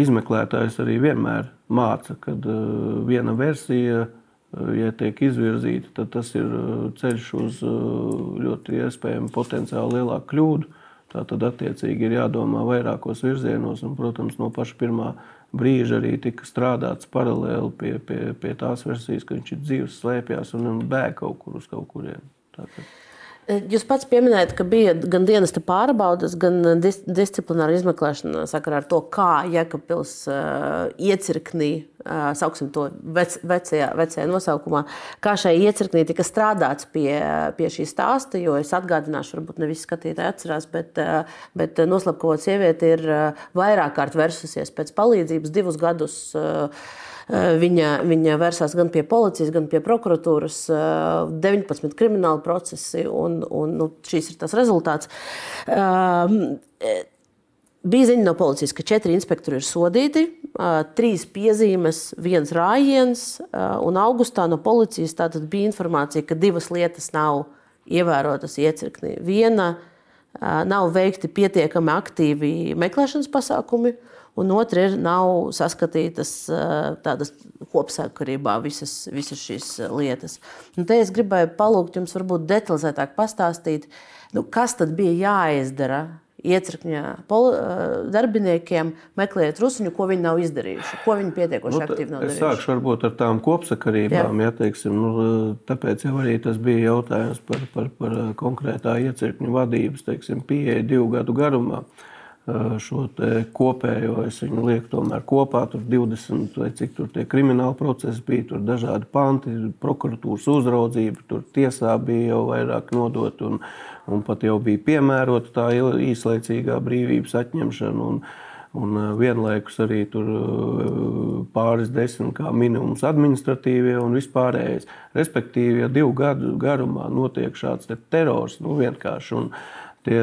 izmeklētājs arī vienmēr māca, ka viena versija, ja tiek izvirzīta, tad tas ir ceļš uz ļoti iespējamu potenciāli lielāku kļūdu. Tā tad attiecīgi ir jādomā vairākos virzienos, un, protams, no paša pirmā brīža arī tika strādāts paralēli pie, pie, pie tās versijas, ka viņš ir dzīves slēpjas un bēg kaut kur uz kaut kurienu. Jūs pats pieminējat, ka bija gan dienas pārbaudas, gan dis disciplināra izmeklēšana sakarā ar to, kā Jēkabpils uh, iecirknī, uh, sauksim to vec, vecajā, vecajā nosaukumā, kā šai iecirknī tika strādāts pie, pie šī stāsta. Jo es atgādināšu, varbūt ne visi skatītāji atcerās, bet, uh, bet noslapkavot sievieti ir uh, vairāk kārt versusies pēc palīdzības divus gadus. Uh, viņa, viņa vērsās gan pie policijas, gan pie prokuratūras. 19 eh, krimināla procesi, un, un nu, šīs ir tas rezultāts. Eh, bija ziņa no policijas, ka četri inspektori ir sodīti, trīs piezīmes, viens rājiens, un augustā no policijas bija informācija, ka divas lietas nav ievērotas iecirknī. Viena nav veikti pietiekami aktīvi meklēšanas pasākumi, un otra ir nav saskatītas tādas kopsakarībā visas, visas šīs lietas. Un te es gribēju palūgt jums varbūt detalizētāk pastāstīt, nu, kas tad bija jāizdara iecirkņa darbiniekiem, meklējot rusiņu, ko viņi nav izdarījuši, ko viņi pietiekoši nu, aktīvi nav darījuši. Es sākšu varbūt ar tām kopsakarībām, ja, teiksim, nu, tāpēc jau arī tas bija jautājums par, par, par konkrētā iecirkņa vadības teiksim, pieeja divu gadu garumā. Šo kopējo es viņu lieku tomēr kopā. Tur 20 vai cik tur tie krimināli procesi bija, tur dažādi panti, prokuratūras uzraudzība, tur tiesā bija jau vairāk nodot. Un, un pat jau bija piemērota tā īslaicīgā brīvības atņemšana. Un, Un vienlaikus arī tur pāris desmit kā minimums administratīvie un vispārējais. Respektīvi, ja divu gadu garumā notiek šāds te terors, nu vienkārši. Tie,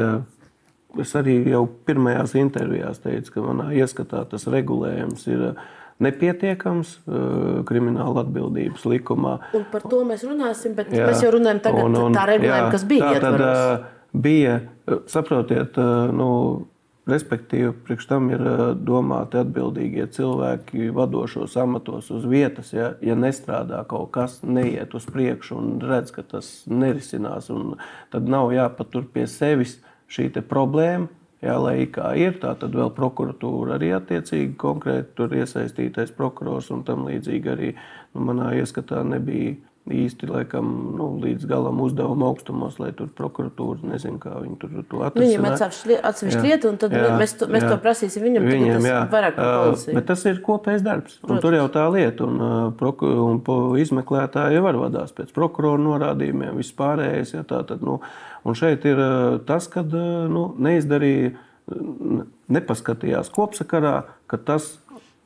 es arī jau pirmajās intervijās teicu, ka manā ieskatā tas regulējums ir nepietiekams krimināla atbildības likumā. Un par to mēs runāsim, bet jā, mēs jau runājam tagad un, un, tā regulējuma, kas bija. Tā tad bija, saprotiet, nu, respektīvi, priekš tam ir domāti atbildīgie cilvēki vadošos amatos uz vietas. Ja, ja nestrādā kaut kas, neiet uz priekšu un redz, ka tas nerisinās, tad nav jāpatur pie sevis šī problēma Jā, lai kā ir, tā tad vēl prokuratūra arī attiecīgi konkrēti tur iesaistītais prokurors un tam līdzīgi arī nu, manā ieskatā nebija īsti laikam, nu, līdz galam uzdevuma augstumos, lai tur prokuratūra nezinu, kā viņi tur to atrisinās. Viņam ir atsevišķa lieta, un tad jā, mēs, to, mēs jā. to prasīsim viņam. Viņam jā. vairāk par policiju. Bet tas ir kopējs darbs. Un tur jau tā lieta, un, proku, un izmeklētāji var vadās pēc prokurora norādījumiem, vispārējais. Ja, tā, tad, nu, un šeit ir tas, kad nu, neizdarīja, nepaskatījās kopsakarā, ka tas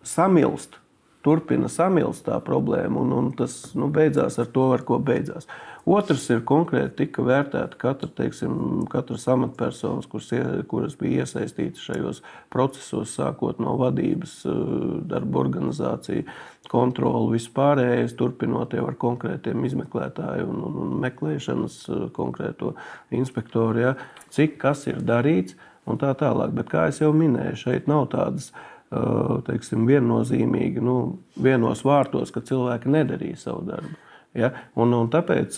samilst turpina samilst tā problēma, un, un tas nu, beidzās ar to, ar ko beidzās. Otrs ir konkrēti tika vērtēta katra, teiksim, katras amatpersonas, kuras, kuras bija iesaistītas šajos procesos, sākot no vadības, eh, darba organizācija, kontroli, vispārējais, turpinot jau ar konkrētiem izmeklētājiem un, un, un meklēšanas eh, konkrēto inspektoru, ja, cik kas ir darīts un tā tālāk. Bet, kā jau minēju, šeit nav tādas uh, teiksim, viennozīmīgi nu, vienos vārtos, ka cilvēki nedarīja savu darbu. Ja? Un, un tāpēc,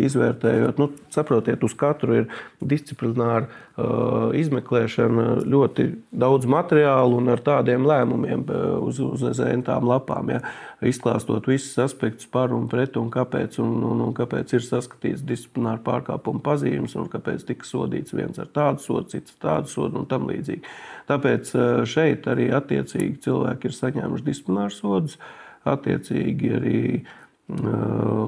izvērtējot, nu, saprotiet, uz katru ir disciplināra uh, izmeklēšana, ļoti daudz materiālu un ar tādiem lēmumiem uz, uz tām lapām. Ja? Izklāstot visus aspektus par un pret, un kāpēc, un, un, un kāpēc ir saskatīts disciplināra pārkāpuma pazīmes, un kāpēc tika sodīts viens ar tādu sodu, cits ar tādu sodu un tam līdzīgi. Tāpēc šeit arī attiecīgi cilvēki ir saņēmuši disciplināru sodus, attiecīgi arī uh,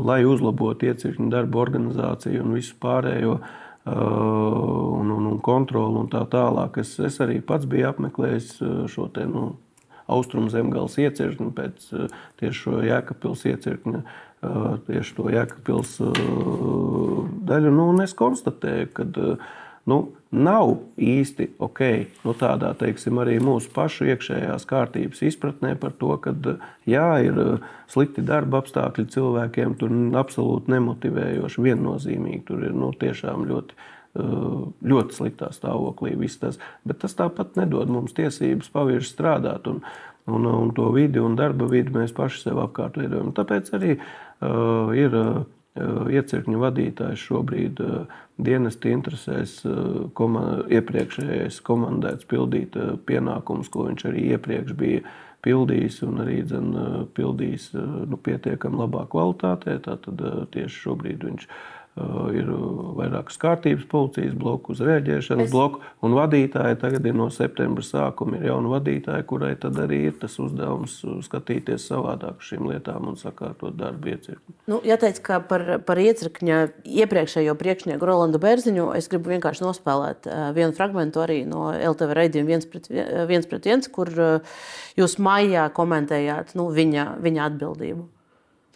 lai uzlabotu iecirkņu darbu organizāciju un visu pārējo. Un, un, un kontroli un tā tālāk. Es, es arī pats biju apmeklējis šo te, nu, austrumu zemgāles iecirkni pēc tieši šo jēkapils iecirkņa, tieši to jēkapils daļu. Nu, un es konstatēju, ka nu, nav īsti ok. Nu, tādā teiksim, arī mūsu pašu iekšējās kārtības izpratnē par to, ka jā, ir uh, slikti darba apstākļi cilvēkiem, tur absolūti nemotivējoši, viennozīmīgi. Tur ir nu, tiešām ļoti. Uh, ļoti sliktā stāvoklī tas, bet tas tāpat nedod mums tiesības pavirši strādāt. Un, un, un to vidi un darba vidi mēs paši sev apkārt veidojam. Tāpēc arī uh, ir uh, iecirkņu vadītājs šobrīd dienesta interesēs komand, iepriekšējais komandēts pildīt pienākumus, ko viņš arī iepriekš bija pildījis un arī dzen, pildījis nu, pietiekami labā kvalitātē. Tātad tieši šobrīd viņš ir ir vairākas kārtības policijas bloku, uz rēģēšanas es... bloku, un vadītāji tagad ir no septembra sākuma ir jauna vadītāja, kurai tad arī ir tas uzdevums skatīties savādāk uz šīm lietām un sakārtot darbu iecirkni. Nu, jāteic, ka par, par iecirkņa iepriekšējo priekšnieku Rolandu Bērziņu es gribu vienkārši nospēlēt vienu fragmentu arī no LTV raidījuma viens pret viens, pret viens kur jūs maijā komentējāt nu, viņa, viņa atbildību.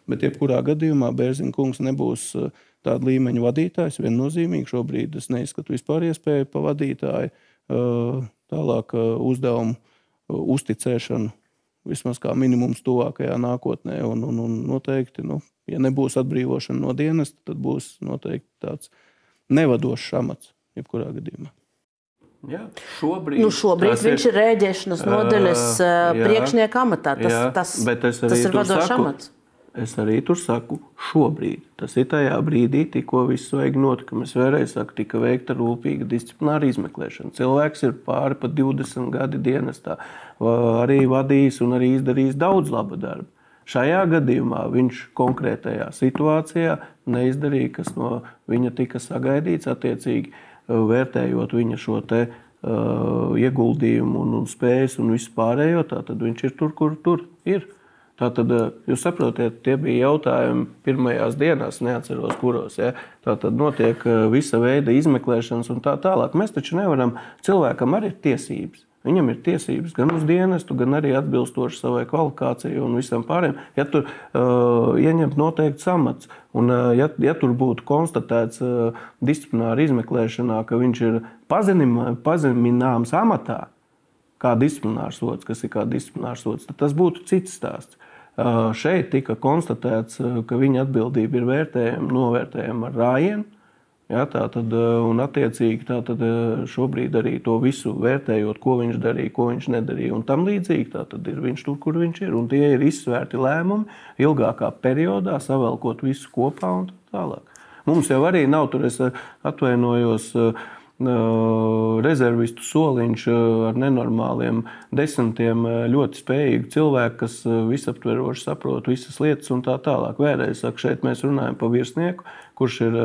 Bet, jebkurā gadījumā, Bērziņa kungs nebūs uh, tāda līmeņa vadītājs. Viennozīmīgi šobrīd es neizskatu vispār iespēju pa vadītāju tālāk uzdevumu uzticēšanu. Vismaz kā minimums tuvākajā nākotnē. Un, un, un noteikti, nu, ja nebūs atbrīvošana no dienas, tad būs noteikti tāds nevadošs amats, jebkurā gadījumā. Jā, šobrīd, nu, šobrīd viņš ir rēģēšanas nodaļas uh, priekšnieka amatā. Tas, jā, tas, tas ir vadošs amats. Es arī tur saku, šobrīd. Tas ir tajā brīdī, tikko viss vajag notikumi. Es vēlreiz saku, tika veikta rūpīga disciplināra izmeklēšana. Cilvēks ir pāri pa 20 gadi dienestā, arī vadījis un arī izdarījis daudz laba darba. Šajā gadījumā viņš konkrētajā situācijā neizdarīja, kas no viņa tika sagaidīts, attiecīgi vērtējot viņa šo te, uh, ieguldījumu un, un spējas un visu pārējo. Tad viņš ir tur, kur tur ir. Tātad, eh, jūs saprotat, tie bija jautājumi pirmajās dienās, neatceros, kuros. Ja? Tātad notiek eh, visa veida izmeklēšanas un tā tālāk. Mēs taču nevaram, cilvēkam arī ir tiesības. Viņam ir tiesības gan uz dienestu, gan arī atbilstoši savai kvalifikācijai un visam pārējiem. Ja tur uh, ieņemt noteikts amats, un uh, ja, ja tur būtu konstatēts uh, disciplināra izmeklēšanā, ka viņš ir pazemināms amatā, kā disciplinārs sots, kas ir kā disciplinārs sots, tad tas būtu cits stāsts. Šeit tika konstatēts, ka viņa atbildība ir vērtējama, novērtējama ar rājienu. Ja, tā tad, un, attiecīgi, tā tad šobrīd arī to visu vērtējot, ko viņš darīja, ko viņš nedarīja. Un tam līdzīgi tā tad ir viņš tur, kur viņš ir. Un tie ir izsvērti lēmumi ilgākā periodā, savelkot visu kopā un tā tālāk. Mums jau arī nav tur, es atvainojos, uh, rezervistu soliņš ar nenormāliem desmitiem ļoti spējīgu cilvēku, kas visaptveroši saprot visas lietas un tā tālāk. Vēlreiz saku, šeit mēs runājam par virsnieku, kurš ir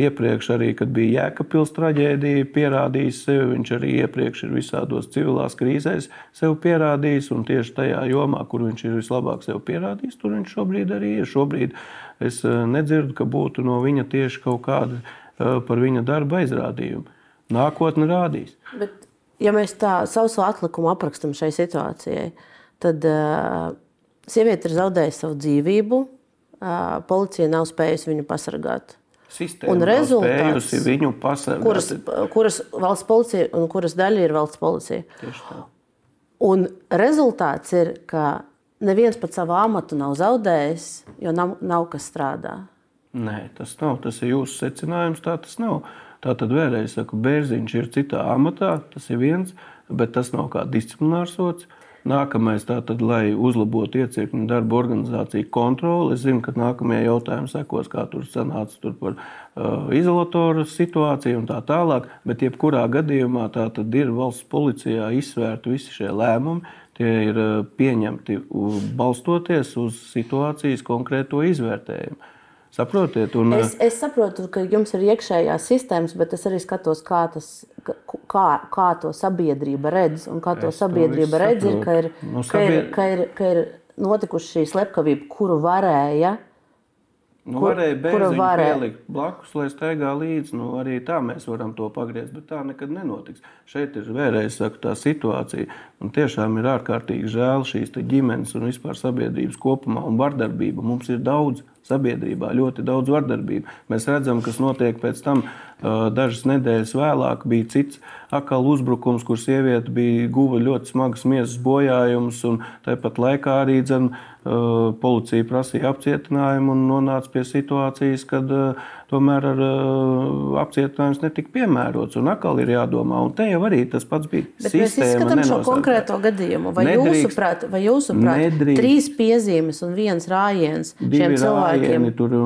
iepriekš arī, kad bija Jēkabpils traģēdija, pierādījis sevi. Viņš arī iepriekš ir visādos civilās krīzēs sev pierādījis, un tieši tajā jomā, kur viņš ir vislabāk sev pierādījis, tur viņš šobrīd arī ir. Šobrīd es nedzirdu, ka būtu no viņa tieši kaut kāda par viņa darba aizrādījuma. Nākotne rādīs. Bet, ja mēs tā savu atlikumu aprakstam šai situācijai, tad uh, sieviete ir zaudējusi savu dzīvību, uh, policija nav spējusi viņu pasargāt. Sistēma un rezultāts viņu pasargāt. Kuras, kuras valsts policija un kuras daļa ir valsts policija. Un rezultāts ir, ka neviens pat savu amatu nav zaudējis, jo nav, nav kas strādā. Nē, tas nav. Tas ir jūsu secinājums. Tā tas nav. Tā tad vēlreiz saku, Bērziņš ir citā amatā, tas ir viens, bet tas nav kā disciplinārs sots. Nākamais, tātad, lai uzlabotu iecirkņu darba organizāciju kontroli, es zinu, ka nākamajā jautājumā sekos, kā tur sanāca tur par uh, izolatoru situāciju un tā tālāk. Bet, jebkurā gadījumā, tā tad ir valsts policijā izsvērti visi šie lēmumi. Tie ir uh, pieņemti balstoties uz situācijas konkrēto izvērtējumu. Saprotiet, un... es, es saprotu, ka jums ir iekšējās sistēmas, bet es arī skatos, kā, tas, kā, kā to sabiedrība redz. Un kā to es sabiedrība to redz, ir, ka ir, nu, sabied... ka, ir, ka, ir, ka ir notikusi šī slepkavība, kuru varēja. Nu, kur, varēja bērnu pielikt blakus, lai staigā līdzi. Nu, arī tā mēs varam to pagriezt, bet tā nekad nenotiks. Šeit ir vēlreiz saku, tā situācija. Un tiešām ir ārkārtīgi žēl šīs ģimenes un vispār sabiedrības kopumā un vardarbība. Mums ir daudz sabiedrībā ļoti daudz vardarbību. Mēs redzam, kas notiek pēc tam. Dažas nedēļas vēlāk bija cits akāls uzbrukums, kur sieviete bija guva ļoti smagas miesas bojājumus, tāpat laikā arī dzen, policija prasīja apcietinājumu un nonāca pie situācijas, kad tomēr ar, uh, apcietinājums netika piemērots. Un atkal ir jādomā, un te jau arī tas pats bija. Bet sistēma, mēs izskatām šo konkrēto gadījumu. Vai nedrīkst, jūsuprāt, vai jūsuprāt nedrīkst. trīs piezīmes un viens rājiens šiem cilvēkiem? Rājieni, tur,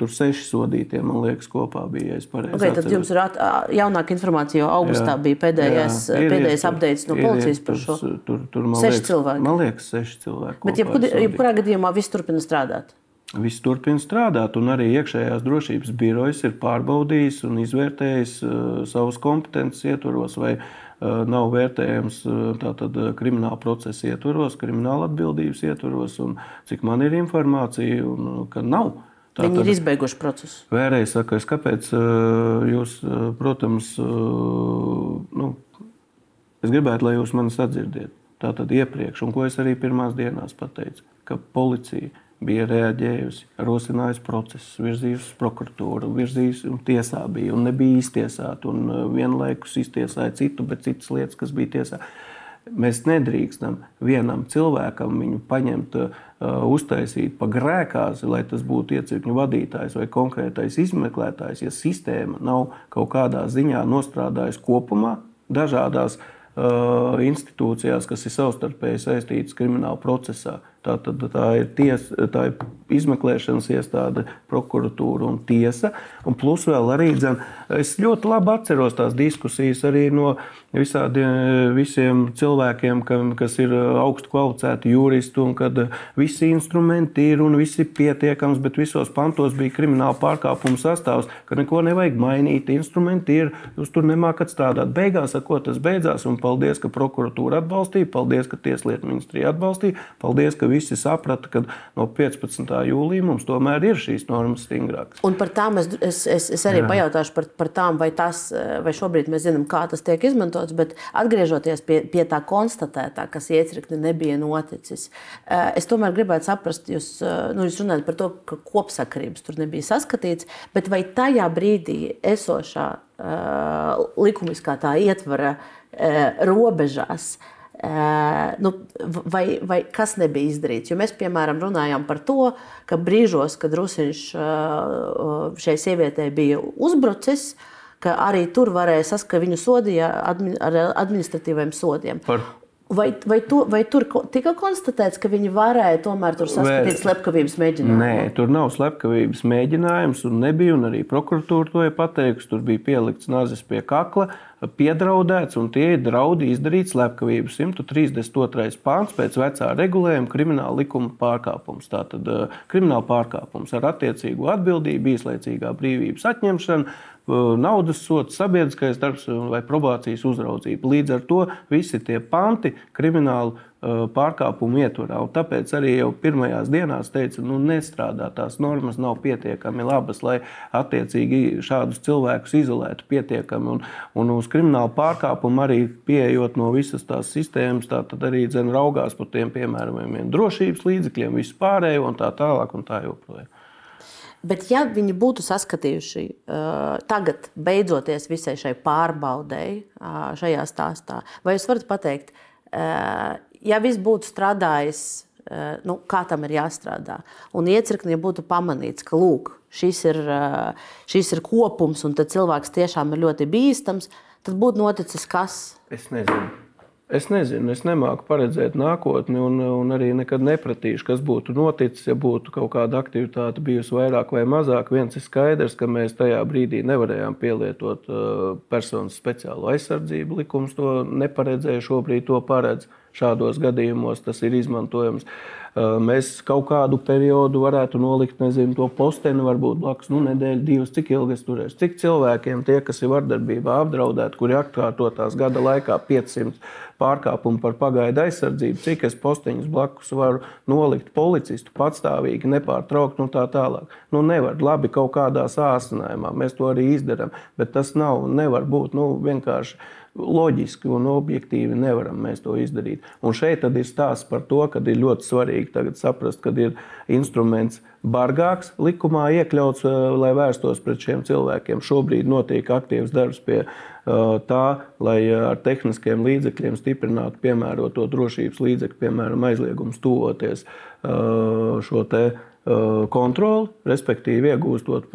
tur seši sodītie, man liekas, kopā bija. Okay, tad jums ir at, jaunāka informācija, jo augustā jā, bija pēdējais, jā, ir, pēdējais updates no ir, policijas par šo. Tur, tur, man, seši liekas, man liekas, seši cilvēki. Bet jebkurā gadījumā viss turpina strādāt. Viss turpina strādāt, un arī iekšējās drošības birojas ir pārbaudījis un izvērtējis uh, savus kompetences ietvaros, vai uh, nav vērtējams uh, tātad, krimināla procesa ietvaros, krimināla atbildības ietvaros, un cik man ir informācija, un, ka nav. Tātad, Viņi ir izbeiguši procesu. Vēlreiz saku, kāpēc jūs, protams, nu, es gribētu, lai jūs mani sadzirdiet. Tātad iepriekš, un ko es arī pirmās dienās pateicu, ka policija bija reaģējusi, rosinājusi procesus, virzījusi uz prokuratūru, virzījusi un tiesā bija un nebija iztiesāta. Un uh, vienlaikus iztiesāja citu, bet citas lietas, kas bija tiesā. Mēs nedrīkstam vienam cilvēkam viņu paņemt, uh, uztaisīt pa grēkāzi, lai tas būtu iecirkņu vadītājs vai konkrētais izmeklētājs. Ja sistēma nav kaut kādā ziņā nostrādājusi kopumā, dažādās uh, institūcijās, kas ir savstarpēji saistītas krimināla procesā. Tā, tad, tā, ir ties, tā ir izmeklēšanas iestāde, prokuratūra un tiesa. Un plus vēl arī, dzen, es ļoti labi atceros tās diskusijas arī no visādiem visiem cilvēkiem, kas ir augstu kvalificēti juristi, un kad visi instrumenti ir un viss ir pietiekams, bet visos pantos bija krimināla pārkāpuma sastāvs, ka neko nevajag mainīt. Instrumenti ir, jūs tur nemākat strādāt. Beigās, ar ko tas beidzās, un paldies, ka prokuratūra atbalstīja, paldies, ka tieslietu ministrija atbalstīja, paldies, ka visi saprata, ka no 15. jūlija mums tomēr ir šīs normas stingrākas. Un par tām es, es, es, es arī Jā. pajautāšu par, par tām, vai, tas, vai šobrīd mēs zinām, kā tas tiek izmantots, bet atgriežoties pie, pie tā konstatētā, kas iecirkni nebija noticis, eh, es tomēr gribētu saprast, jūs, eh, nu, jūs runājat par to, ka kopsakarības tur nebija saskatīts, bet vai tajā brīdī esošā uh, likumiskā tā ietvara robežās uh, nu, vai, vai kas nebija izdarīts. Jo mēs, piemēram, runājām par to, ka brīžos, kad Rusiņš šai sievietei bija uzbrucis, arī tur varēja saskatīt, ka viņu sodīja ar administratīviem sodiem. Par Vai, vai, tu, vai tur tika konstatēts, ka viņi varēja tomēr tur saskatīt slepkavības mēģinājumu? Nē, tur nav slepkavības mēģinājums, un nebija. Un arī prokuratūra to ir pateikusi. Tur bija pielikts nazis pie kakla, piedraudēts, un tie ir draudi izdarīt slepkavību. 132. pāns pēc vecā regulējuma krimināla likuma pārkāpums. Tātad eh, krimināla pārkāpums ar attiecīgu atbildību, īslaicīgā brīvības atņemšanu naudas sots, sabiedriskais darbs vai probācijas uzraudzība. Līdz ar to visi tie panti kriminālu pārkāpumu ietvarā. Un tāpēc arī jau pirmajās dienās teica, nu, nestrādā tās normas, nav pietiekami labas, lai attiecīgi šādus cilvēkus izolētu pietiekami. Un, un uz kriminālu pārkāpumu arī pieejot no visas tās sistēmas, tā tad arī dzen raugās par tiem piemērojumiem drošības līdzekļiem, vispārējo un tā tālāk un tā joprojām. Bet, ja viņi būtu saskatījuši uh, tagad, beidzoties visai šai pārbaudēji, uh, šajā stāstā, vai jūs varat pateikt, uh, ja viss būtu strādājis, uh, nu, kā tam ir jāstrādā, un iecirknī būtu pamanīts, ka lūk, šis ir, uh, šis ir kopums, un cilvēks tiešām ir ļoti bīstams, tad būtu noticis kas? Es nezinu. Es nezinu, es nemāku paredzēt nākotni, un, un arī nekad nepratīšu, kas būtu noticis, ja būtu kaut kāda aktivitāte bijusi vairāk vai mazāk. Viens ir skaidrs, ka mēs tajā brīdī nevarējām pielietot uh, personas speciālo aizsardzību. Likums to neparedzēja, šobrīd to paredz. Šādos gadījumos tas ir izmantojams. Uh, mēs kaut kādu periodu varētu nolikt, nezinu, to posteni, varbūt blakus nu, nedēļu, divas, cik ilgi es turēšu. Cik cilvēkiem, tie, kas ir vardarbībā apdraudēti, kuri atkārtotās gada laikā 500 pārkāpumu par pagaidu aizsardzību, cik es posteņus blakus varu nolikt policistu patstāvīgi, nepārtraukt un tā tālāk. Nu, nevar labi kaut kādā sāsinājumā, mēs to arī izdarām, bet tas nav, nevar būt nu, vienkārši loģiski un objektīvi nevaram mēs to izdarīt. Un šeit ir stāsts par to, ka ir ļoti svarīgi saprast, ka ir instruments bargāks likumā iekļauts, lai vērstos pret šiem cilvēkiem. Šobrīd notiek aktīvs darbs pie tā, lai ar tehniskiem līdzekļiem stiprinātu piemēroto drošības līdzekļu, piemēram, aizliegums tuvoties šo te kontroli, respektīvi iegūstot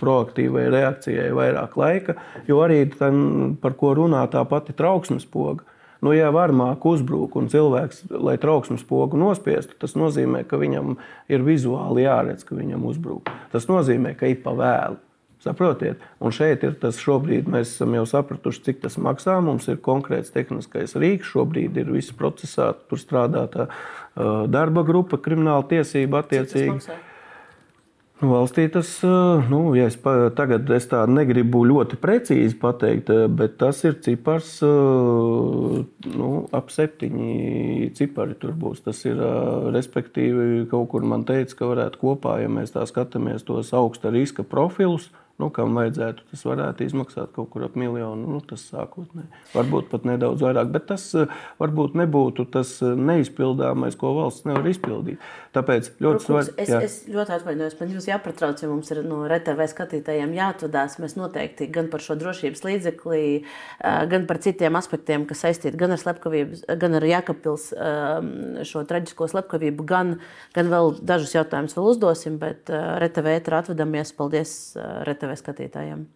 proaktīvai reakcijai vairāk laika, jo arī tam, par ko runā tā pati trauksmes poga. Nu, ja varmāk uzbrūk un cilvēks, lai trauksmes pogu nospiestu, tas nozīmē, ka viņam ir vizuāli jāredz, ka viņam uzbrūk. Tas nozīmē, ka ir pa vēlu. Saprotiet, un šeit ir tas, šobrīd mēs esam jau sapratuši, cik tas maksā. Mums ir konkrēts tehniskais rīks, šobrīd ir viss procesā, tur strādā tā darba grupa, krimināla tiesība attiecīgi. Nu, valstī tas, nu, ja es pa, tagad es tā negribu ļoti precīzi pateikt, bet tas ir cipars nu, ap septiņi cipari tur būs. Tas ir, respektīvi, kaut kur man teica, ka varētu kopā, ja mēs tā skatāmies tos augsta riska profilus, nu, kam vajadzētu, tas varētu izmaksāt kaut kur ap miljonu. Nu, tas sākotnēji. Varbūt pat nedaudz vairāk, bet tas eh, varbūt nebūtu tas eh, neizpildāmais, ko valsts nevar izpildīt. Tāpēc ļoti svarīgi. Es, jā. es ļoti atvainojos, man jūs jāpatrauc, ja mums ir no RTV skatītājiem jāatvadās. Mēs noteikti gan par šo drošības līdzekli, gan par citiem aspektiem, kas saistīti gan ar slepkavību, gan ar Jākapils šo traģisko slepkavību, gan, gan vēl dažus jautājumus vēl uzdosim, bet RTV ētrā atvadamies. Paldies RTV! TV skatītājiem.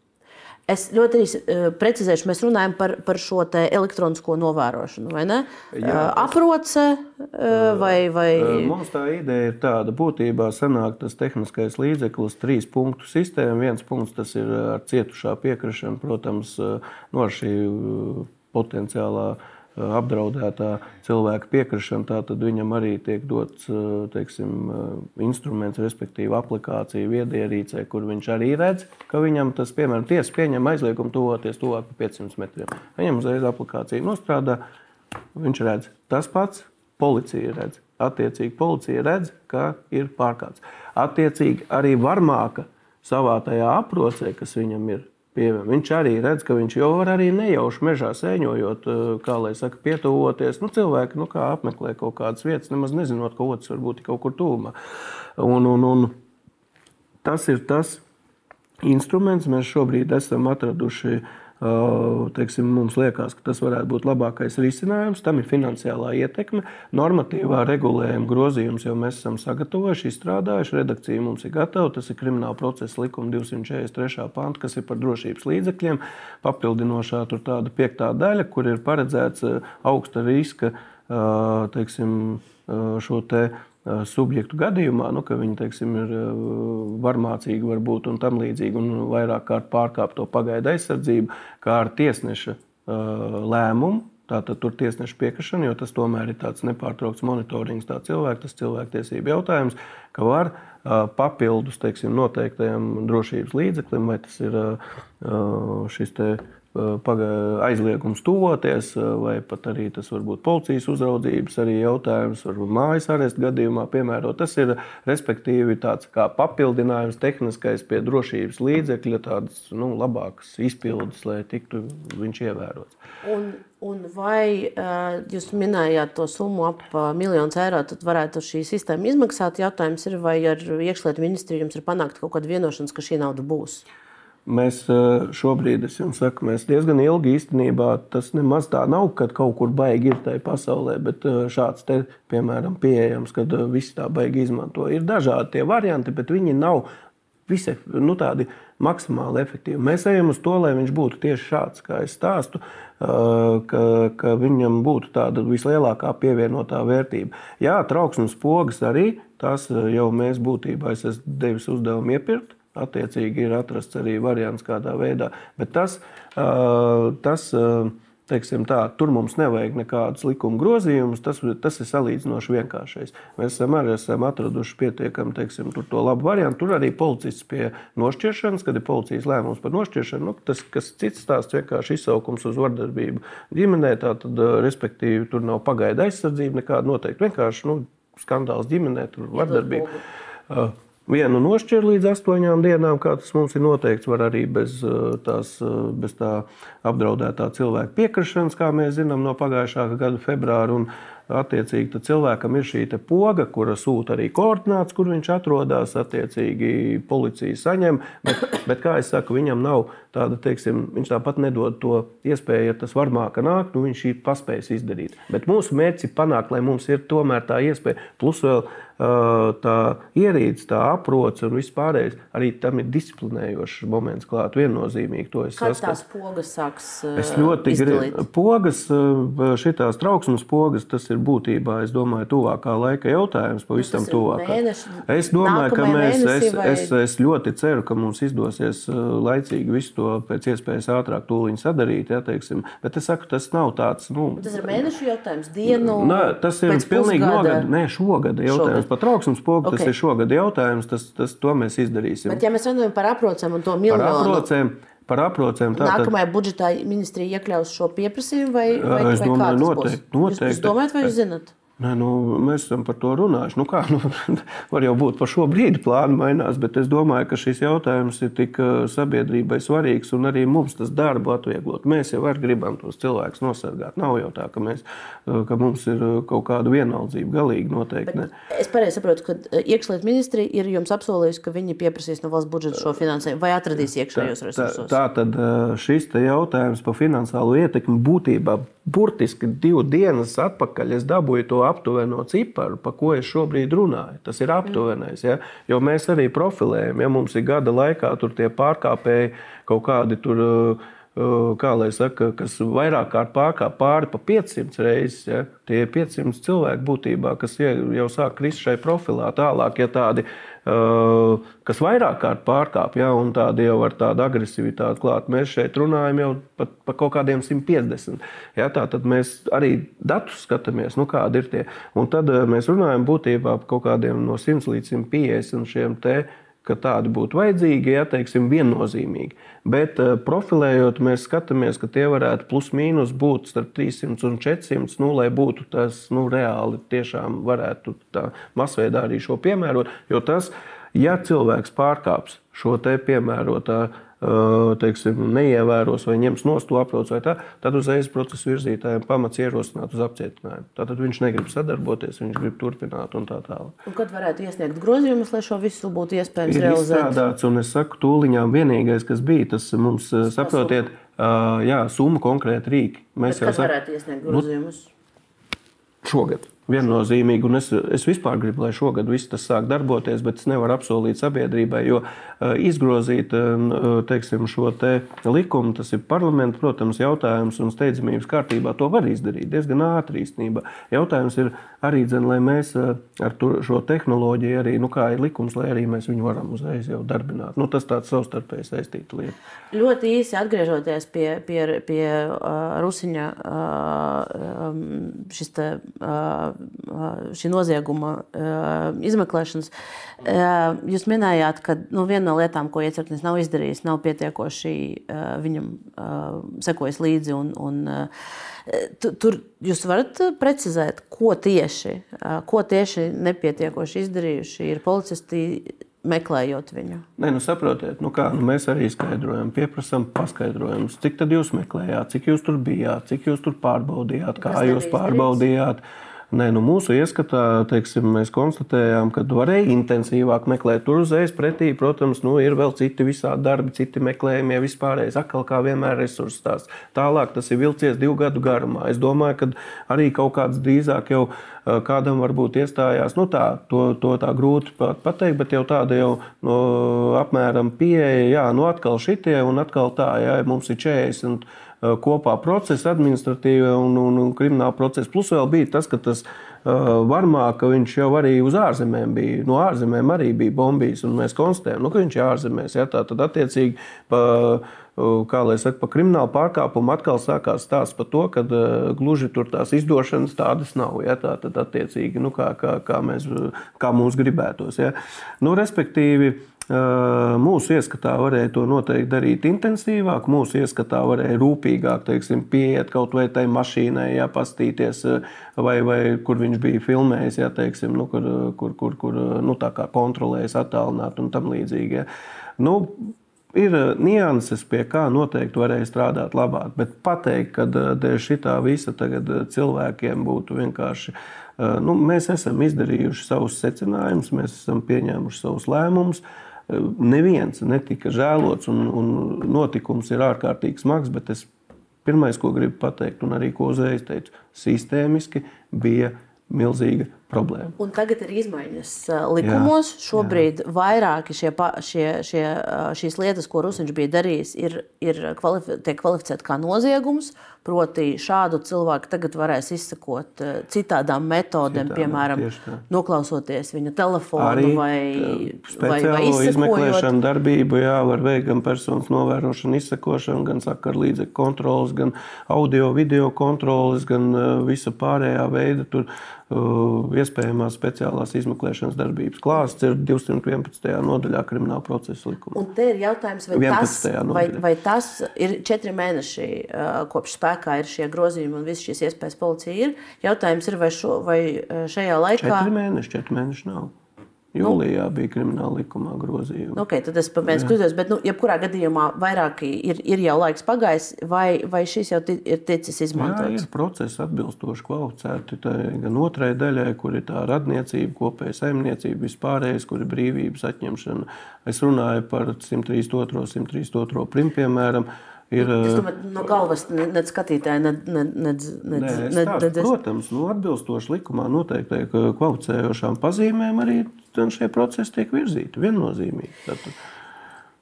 Es ļoti īsi uh, precizēšu, mēs runājam par, par šo elektronisko novērošanu. Vai ne? Jā, uh, Aproce uh, vai, vai. Mums tā ideja ir tāda, būtībā sanāk tas tehniskais līdzeklis, trīs punktu sistēma. Viens punkts tas ir ar cietušā piekrišanu, protams, no šī potenciālā apdraudētā cilvēka piekrišana, tad viņam arī tiek dots teiksim, instruments, respektīvi aplikācija viedierīcē, kur viņš arī redz, ka viņam tas, piemēram, tiesa pieņem aizliegumu tuvoties tuvāk par 500 metriem. Viņam uzreiz aplikācija nostrādā, viņš redz tas pats, policija redz. Attiecīgi, policija redz, ka ir pārkāpts. Attiecīgi, arī varmāka savā tajā aprocē, kas viņam ir, Pievienam. Viņš arī redz, ka viņš jau var arī nejauši mežā sēņojot, eh, kā lai saka, pietuvoties. Nu, cilvēki nu, apmeklē kaut kādas vietas, nemaz nezinot, ka otrs varbūt ir kaut kur tūmā. Un, un, un tas ir tas instruments, mēs šobrīd esam atraduši teiksim, mums liekas, ka tas varētu būt labākais risinājums. Tam ir finansiālā ietekme. Normatīvā regulējuma grozījums jau mēs esam sagatavojuši, izstrādājuši. Redakcija mums ir gatava. Tas ir krimināla procesa likuma 243. panta, kas ir par drošības līdzekļiem. Papildinošā tur tāda piektā daļa, kur ir paredzēts augsta riska teiksim, šo te subjektu gadījumā, nu, ka viņi teiksim, ir varmācīgi varbūt, un tam līdzīgi, un vairāk kārt pārkāpt to pagaidu aizsardzību, kā ar tiesneša lēmumu. Tātad tur tiesneša piekrišana, jo tas tomēr ir tāds nepārtraukts monitorings, tā cilvēka, tas cilvēktiesību jautājums, ka var papildus teiksim, noteiktajam drošības līdzeklim, vai tas ir šis aizliegums tuvoties, vai pat arī tas var būt policijas uzraudzības jautājums, varbūt mājas arestu gadījumā piemērot. Tas ir respektīvi tāds kā papildinājums tehniskais pie drošības līdzekļa, tādas nu, labākas izpildes, lai tiktu viņš ievērots. Un, un vai jūs minējāt to summu ap miljonu eiro, tad varētu šī sistēma izmaksāt? Jautājums ir, vai ar iekšlietu ministriju jums ir panākt kaut kāda vienošanās, ka šī nauda būs? Mēs eh, šobrīd, es jums saku, mēs diezgan ilgi īstenībā tas nemaz tā nav, kad kaut kur baigi ir tajā pasaulē, bet eh, šāds te, piemēram, pieejams, kad eh, visi tā baigi izmanto. Ir dažādi tie varianti, bet viņi nav visi nu, tādi maksimāli efektīvi. Mēs ejam uz to, lai viņš būtu tieši šāds, kā es stāstu, ka, ka viņam būtu tāda vislielākā pievienotā vērtība. Jā, trauksmes pogas arī, tās jau mēs būtībā esam devis uzdevumu iepirkt. Attiecīgi ir atrasts arī variants, kādā veidā. Bet tas, tas teiksim, tā, tur mums nevajag nekādus likuma grozījumus. Tas, tas ir salīdzinoši vienkāršais. Mēs esam arī esam atraduši pietiekami teiksim, to labu variantu. Tur arī policists pie nošķiršanas, kad ir policijas lēmums par nošķiršanu. Nu, tas, kas cits stāsts, vienkārši izsaukums uz vardarbību ģimenē, tad, respektīvi, tur nav pagaida aizsardzība nekāda noteikti. Vienkārši nu, skandāls ģimenē, tur vardarbība. Uh, Vienu nošķir līdz astoņām dienām, kā tas mums ir noteikts, var arī bez, eh, tās, eh, bez tā apdraudētā cilvēka piekrišanas, kā mēs zinām no pagājušā gada februāra. Un, Attiecīgi, cilvēkam ir šī poga, kura sūta arī koordināts, kur viņš atrodas. Attiecīgi, policija saņem, bet, bet kā jau teicu, viņam nav tāda, teiksim, viņš tāpat nedod to iespēju, ja tas varmāk nāk, nu viņš ir paspējis izdarīt. Bet mūsu mērķis ir panākt, lai mums ir tomēr tā iespēja. Plus vēl tā ierīce, tā aproce un viss pārējais. Arī tam ir disciplinējošs moments klāt. Viennozīmīgi to es saskatu. Tās pogas sāks. Es ļoti gribu. Pogas, šitās trauksmes pogas, tas ir būtībā, es domāju, tuvākā laika jautājums, pavisam nu, tuvākā. Es domāju, ka mēs, es, vai... es, es ļoti ceru, ka mums izdosies laicīgi visu to pēc iespējas ātrāk tūliņ sadarīt. Ja, teiksim. Bet es saku, tas nav tāds. Nu, tas ir mēnešu jautājums, dienu. Nē, tas ir pilnīgi nogad, nē, šogada jautājums. Šogad par trauksmes pogu. Okay. Tas ir šogad jautājums, tas, tas, to mēs izdarīsim. Bet, ja mēs runājam par aprocēm un to miljonu, par aprocēm, par aprocēm tā, Nākamajā budžetā ministrija iekļaus šo pieprasījumu vai, vai, es vai domāju, noteikti, noteikti. Jūs, jūs domājat, vai jūs zinat? Nē, nu, mēs esam par to runājuši. Nu, kā, nu, var jau būt par šo brīdi plāni mainās, bet es domāju, ka šis jautājums ir tik uh, sabiedrībai svarīgs un arī mums tas darbu atvieglot. Mēs jau gribam tos cilvēkus nosargāt. Nav jau tā, ka, mēs, uh, ka mums ir uh, kaut kāda vienaldzība. Galīgi noteikti. Ne. Es pareizi saprotu, ka iekšlietu ministrija ir jums apsolījusi, ka viņi pieprasīs no valsts budžeta šo finansējumu vai atradīs iekšējos resursus. Tā, tā tad šis jautājums par finansiālo ietekmi būtībā burtiski divu dienas atpakaļ es dabūju to aptuveno ciparu, par ko es šobrīd runāju. Tas ir aptuvenais. Ja? Jo mēs arī profilējam, ja mums ir gada laikā tie pārkāpēji kaut kādi tur. Kā lai saka, kas vairāk kārt pārkāpj pāri pa 500 reizes, ja? tie ir 500 cilvēki būtībā, kas jau sāk krist šai profilā. Tālāk, ja tādi uh, kas vairāk kārt pārkāpj, ja, un tādi jau ar tādu agresivitāti klāt. Mēs šeit runājam jau par pa kaut kādiem 150. Ja, tā tad mēs arī datus skatāmies, nu, kādi ir tie. Un tad mēs runājam būtībā par kaut kādiem no 100 līdz 150 šiem te ka tādi būtu vajadzīgi, ja teiksim, viennozīmīgi. Bet uh, profilējot, mēs skatāmies, ka tie varētu plus mīnus būt starp 300 un 400, nu, lai būtu tas nu, reāli, tiešām varētu tā masveidā arī šo piemērot. Jo tas, ja cilvēks pārkāps šo te piemērotā teiksim, neievēros vai ņems nost to aproci vai tā, tad uzreiz procesa virzītājiem pamats ierosināt uz apcietinājumu. Tātad viņš negrib sadarboties, viņš grib turpināt un tā tālāk. Un kad varētu iesniegt grozījumus, lai šo visu būtu iespējams ir realizēt? Izstrādāts, un es saku, tūliņām vienīgais, kas bija, tas mums, saprotiet, jā, summa konkrēti rīki. Mēs Bet jau sakām, varētu iesniegt nu, grozījumus. Nu, šogad. Viennozīmīgi, un es, es vispār gribu, lai šogad viss tas sāk darboties, bet es nevaru apsolīt sabiedrībai, jo uh, izgrozīt uh, teiksim, šo te likumu, tas ir parlamenta, protams, jautājums, un steidzamības kārtībā to var izdarīt diezgan ātri īstenībā. Jautājums ir arī, dzen, lai mēs ar šo tehnoloģiju, arī, nu, kā ir likums, lai arī mēs viņu varam uzreiz jau darbināt. Nu, tas tāds savstarpēji saistīta lieta. Ļoti īsi atgriežoties pie, pie, pie uh, Rusiņa, uh, šis te. Uh, šī nozieguma izmeklēšanas. Jūs minējāt, ka nu, viena no lietām, ko iecirknis nav izdarījis, nav pietiekoši viņam sekojis līdzi. Un, un, Tur jūs varat precizēt, ko tieši, ko tieši nepietiekoši izdarījuši ir policisti meklējot viņu? Nē, nu saprotiet, nu kā, nu mēs arī skaidrojam, pieprasām paskaidrojumus. Cik tad jūs meklējāt, cik jūs tur bijāt, cik jūs tur pārbaudījāt, kā Kas jūs pārbaudījāt. Izdarīts? Nē, nu mūsu ieskatā teiksim, mēs konstatējām, ka varēja intensīvāk meklēt. Tur uzreiz pretī, protams, nu, ir vēl citi visādi darbi, citi meklējumi, vispārējais. Atkal kā vienmēr resursu stāsts. Tālāk tas ir vilcies divu gadu garumā. Es domāju, ka arī kaut kāds drīzāk jau kādam varbūt iestājās. Nu, tā, to, to tā grūti pateikt, bet jau tāda jau no, apmēram pieeja, jā, nu atkal šitie un atkal tā, jā, mums ir 40 Eh, kopā procesa, administratīva un, un, un krimināla procesa. Plus vēl bija tas, ka tas uh, varmāk, viņš jau arī uz ārzemēm bija. No ārzemēm arī bija bombijas, un mēs konstatējām, nu, ka viņš ir ārzemēs. Ja, tā, tad attiecīgi pa, kā lai saka, pa kriminālu pārkāpumu atkal sākās stāsts par to, ka gluži tur tās izdošanas tādas nav. Ja, tā tad attiecīgi, nu, kā, kā, kā, mēs, kā mums gribētos. Ja. Nu, respektīvi, Mūsu ieskatā varēja to noteikti darīt intensīvāk, mūsu ieskatā varēja rūpīgāk teiksim, pieiet kaut vai tai mašīnai, ja, pastīties, vai, vai kur viņš bija filmējis, ja, teiksim, nu, kur, kur, kur, kur nu, kontrolējis, attālināt un tam līdzīgi. Ja. Nu, Ir nianses, pie kā noteikti varēja strādāt labāk, bet pateikt, ka dēļ šitā visa cilvēkiem būtu vienkārši. Nu, mēs esam izdarījuši savus secinājumus, mēs esam pieņēmuši savus lēmumus. Uh, neviens netika žēlots, un, un notikums ir ārkārtīgi smags. Bet es pirmais, ko gribu pateikt, un arī ko uzreiz teicu, sistēmiski bija milzīga problēma. Un tagad ir izmaiņas likumos. Jā, Šobrīd jā. vairāki šie, šie, šie, šīs lietas, ko Rusiņš bija darījis, ir, ir kvalifi, tiek kvalificēti kā noziegums. Proti, šādu cilvēku tagad varēs izsekot citādām metodēm, Citā, piemēram, noklausoties viņa telefonu Arī vai, vai, vai izmeklēšanu darbību. Jā, var veikt gan personas novērošanu, izsekošanu, gan sakaru līdzekļu kontrolas, gan audio, video kontrolas, gan visa pārējā veida. Tur, iespējamās speciālās izmeklēšanas darbības klāsts ir 211. nodaļā krimināla procesa likumā. Un te ir jautājums, vai tas, vai, vai tas ir četri mēneši kopš spēkā ir šie grozījumi un visas šīs iespējas policija ir. Jautājums ir, vai, šo, vai šajā laikā. Četri mēneši, četri mēneši nav. Jūlijā nu, bija krimināla likumā grozījumi. Okay, tad es pamēģināju skatīties, bet, nu, jebkurā gadījumā vairāk ir, ir jau laiks pagājis, vai, vai šis jau ir ticis izmantots? Jā, ir procesi atbilstoši kvalificēti. Gan otrai daļai, kur ir tā radniecība, kopēja saimniecība, vispārējais, kur ir brīvības atņemšana. Es runāju par 132. 132. prim, piemēram. Ir, es domāju, no galvas ne, ne skatītāji, ne, ne, ne, ne, Nē, es ne, tādu, ne, protams, nu, atbilstoši likumā noteiktai kvalificējošām pazīmēm arī šie procesi tiek virzīti viennozīmīgi. Tātad,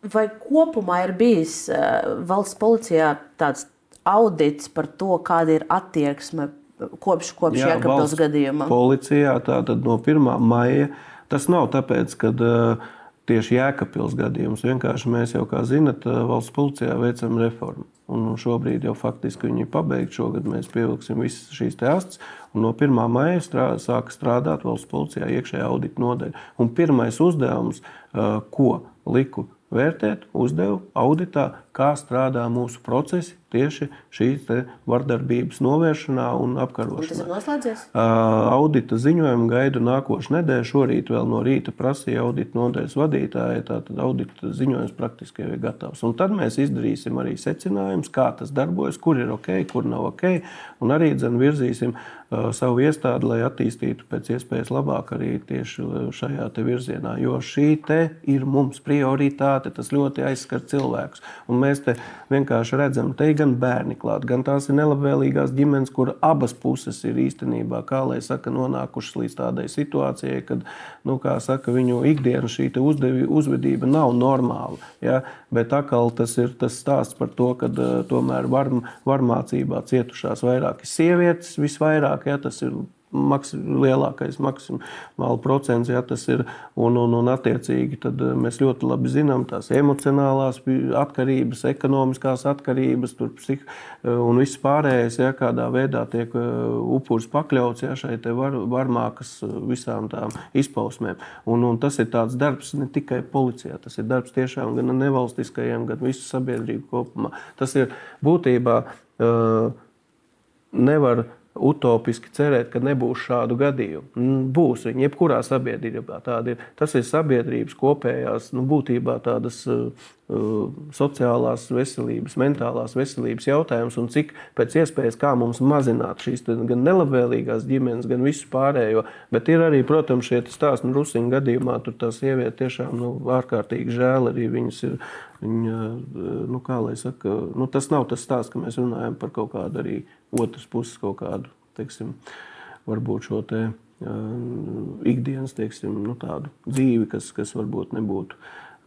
Vai kopumā ir bijis uh, valsts policijā tāds audits par to, kāda ir attieksme kopš, kopš Jēkabils gadījuma? Policijā tātad no 1. maija tas nav tāpēc, ka uh, tieši Jēkabils gadījums. Vienkārši mēs jau, kā zinat, valsts policijā veicam reformu. Un šobrīd jau faktiski viņi ir pabeigti. Šogad mēs pievilksim visas šīs astes. No 1. maija strādā, sāka strādāt valsts policijā iekšējā audita nodaļa. Un pirmais uzdevums, ko liku vērtēt, uzdevu auditā, kā strādā mūsu procesi tieši šīs vardarbības novēršanā un apkarošanā. Un tas ir noslēdzies? Audita ziņojumu gaidu nākošu nedēļu. Šorīt vēl no rīta prasīja audita nodaļas vadītāja. Tātad audita ziņojums praktiski jau ir gatavs. Un tad mēs izdarīsim arī secinājumus, kā tas darbojas, kur ir ok, kur nav ok. Un arī dzen, virzīsim savu iestādi, lai attīstītu pēc iespējas labāk arī tieši šajā virzienā. Jo šī ir mums prioritāte, tas ļoti aizskar cilvēkus. Un mēs vienkārši redzam, te gan bērni klāt, gan tās ir nelabvēlīgās ģimenes, kur abas puses ir īstenībā, kā lai saka, nonākušas līdz tādai situācijai, kad, nu, kā saka, viņu ikdienas šī uzdevi, uzvedība nav normāla. Ja? Bet atkal tas ir tas stāsts par to, ka uh, tomēr var, varmācībā cietušās vairāk ir sievietes visvairāk, ja tas ir maks, lielākais maksimāli procents, ja tas ir. Un, un, un attiecīgi eh, mēs ļoti labi zinām tās emocionālās atkarības, ekonomiskās atkarības, psih, eh, un viss pārējais, ja kādā veidā tiek eh, upuris pakļauts ja, šai var, varmākas visām tām izpausmēm. Un, un tas ir tāds darbs ne tikai policijā, tas ir darbs tiešām gan nevalstiskajiem, gan visu sabiedrību kopumā. Tas ir būtībā uh, nevar utopiski cerēt, ka nebūs šādu gadījumu. Būs viņi, jebkurā sabiedrībā ir. Tas ir sabiedrības kopējās, nu, būtībā tādas uh, sociālās veselības, mentālās veselības jautājums un cik pēc iespējas kā mums mazināt šīs gan nelabvēlīgās ģimenes, gan visu pārējo. Bet ir arī, protams, šie stāsti, nu, Rusiņa gadījumā tur tā sieviete tiešām nu, ārkārtīgi žēl arī viņas ir. Viņa, nu, kā lai saka, nu, tas nav tas stāsts, ka mēs runājam par kaut kādu arī otras puses kaut kādu, teiksim, varbūt šo te uh, ikdienas, teiksim, nu, dzīvi, kas, kas varbūt nebūtu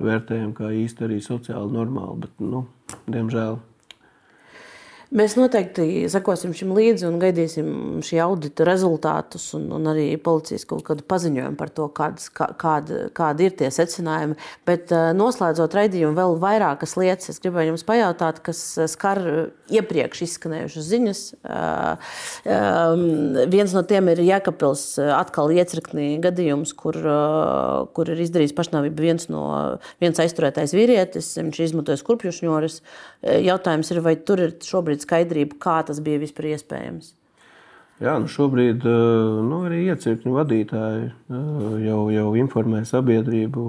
vērtējama kā īsti arī sociāli normāli, bet, nu, diemžēl Mēs noteikti sekosim šim līdzi un gaidīsim šī audita rezultātus un, un arī policijas kaut kādu paziņojumu par to, kādas, kā, kāda, kāda ir tie secinājumi. Bet noslēdzot raidījumu, vēl vairākas lietas es gribēju jums pajautāt, kas skar iepriekš izskanējušas ziņas. Viens no tiem ir Jēkabils atkal iecirknī gadījums, kur, kur ir izdarījis pašnāvību viens no viens aizturētais vīrietis, viņš izmantoja skurpjušņoris. Jautājums ir, vai tur ir šobrīd skaidrību, kā tas bija vispār iespējams? Jā, nu šobrīd nu, arī iecirkņu vadītāji jau, jau informē sabiedrību.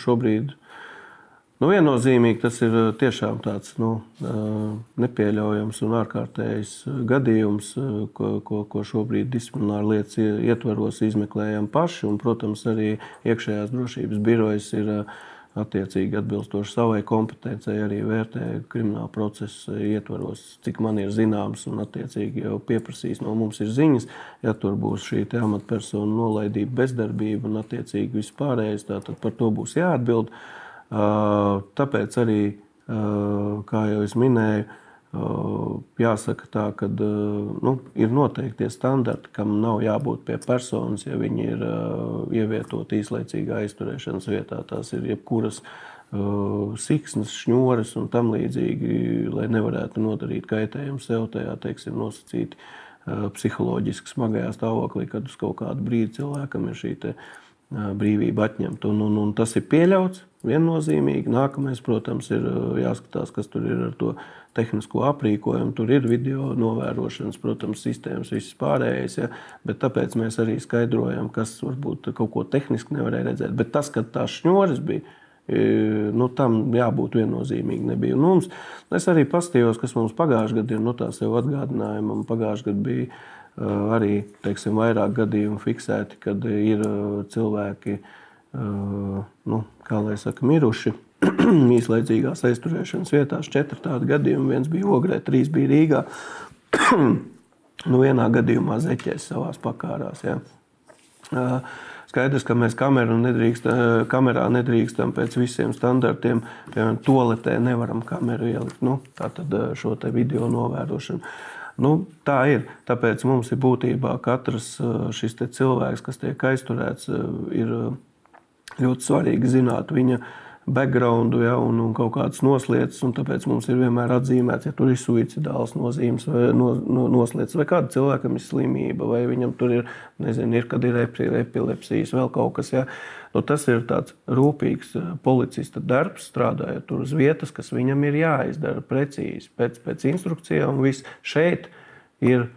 Šobrīd nu, viennozīmīgi tas ir tiešām tāds nu, nepieļaujams un ārkārtējs gadījums, ko, ko, ko šobrīd disciplināra lietas ietvaros izmeklējam paši. Un, protams, arī iekšējās drošības birojas ir attiecīgi atbilstoši savai kompetencijai arī vērtē krimināla procesa ietvaros, cik man ir zināms, un attiecīgi jau pieprasīs no mums ir ziņas, ja tur būs šī amatpersona nolaidība, bezdarbība un attiecīgi viss pārējais, tad par to būs jāatbild. Tāpēc arī, kā jau es minēju, Jāsaka, tā, ka nu, ir noteikti standarti, kam nav jābūt pie personas, ja viņi ir ievietoti īslaicīgā aizturēšanas vietā. Tās ir jebkuras siksnas, šņūras un tam līdzīgi, lai nevarētu nodarīt kaitējumu sev tajā teiksim, nosacīti psiholoģiski smagajā stāvoklī, kad uz kaut kādu brīdi cilvēkam ir šī brīvība atņemta. Un, un, un tas ir pieļauts viennozīmīgi. Nākamais, protams, ir jāskatās, kas tur ir ar to tehnisko aprīkojumu, tur ir video novērošanas, protams, sistēmas, viss pārējais. Ja, bet tāpēc mēs arī skaidrojam, kas varbūt kaut ko tehniski nevarēja redzēt. Bet tas, ka tās šņuris bija. E, nu, tam jābūt viennozīmīgi. Nebija. Un mums, es arī paskatījos, kas mums pagājušajā gadā ir. Nu, tā sev atgādināja, man pagājušajā gadā bija uh, arī teiksim, vairāk gadījumu fiksēti, kad ir uh, cilvēki, uh, nu, kā lai saka, miruši īslaicīgās aizturēšanas vietās. Četri tādi gadījumi. Viens bija Ogrē, trīs bija Rīgā. nu, vienā gadījumā zeķēs savā pakārās. Ja. Skaidrs, ka mēs kameru nedrīkst, kamerā nedrīkstam pēc visiem standartiem. Piemēram, toaletē nevaram kameru ielikt. Nu, tā tad šo video novērošanu. Nu, tā ir. Tāpēc mums ir būtībā katrs šis cilvēks, kas tiek aizturēts, ir ļoti svarīgi zināt viņa background ja, un, un kaut kādas noslēdzes. Tāpēc mums ir vienmēr atzīmēts, ja tur ir suicidāls nozīmes vai no, no, noslēdzes, vai kāda cilvēkam ir slimība, vai viņam tur ir, nezinu, ir, kad ir epilepsijas, vēl kaut kas. Ja. Nu, tas ir tāds rūpīgs eh, policista darbs, strādājot tur uz vietas, kas viņam ir jāizdara precīzi, pēc, pēc instrukcijām. Viss šeit ir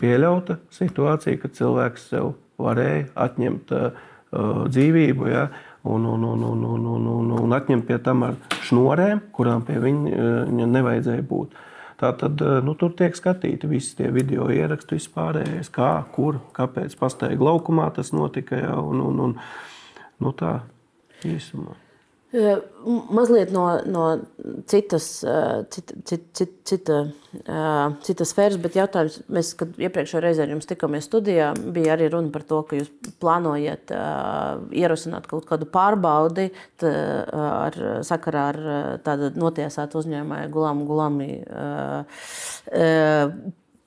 pieļauta situācija, ka cilvēks sev varēja atņemt uh, Uh, dzīvību. Ja? Un, un, un, un, un, un, un, un atņemt pie tam ar šnorēm, kurām pie viņa uh, nevajadzēja būt. Tā tad uh, nu, tur tiek skatīti visi tie video ieraksti, vispārējais, kā, kur, kāpēc. Pastaigā laukumā tas notika. Ja, un, un, un, nu, tā īsumā. Mazliet no, no citas, cita, cita, cita, citas sfēras, bet jautājums, mēs, kad iepriekšējā reizē ar jums tikāmies studijā, bija arī runa par to, ka jūs plānojat ierosināt kaut kādu pārbaudi tā, ar sakarā ar tādu notiesātu uzņēmēju Gulāmu Gulāmi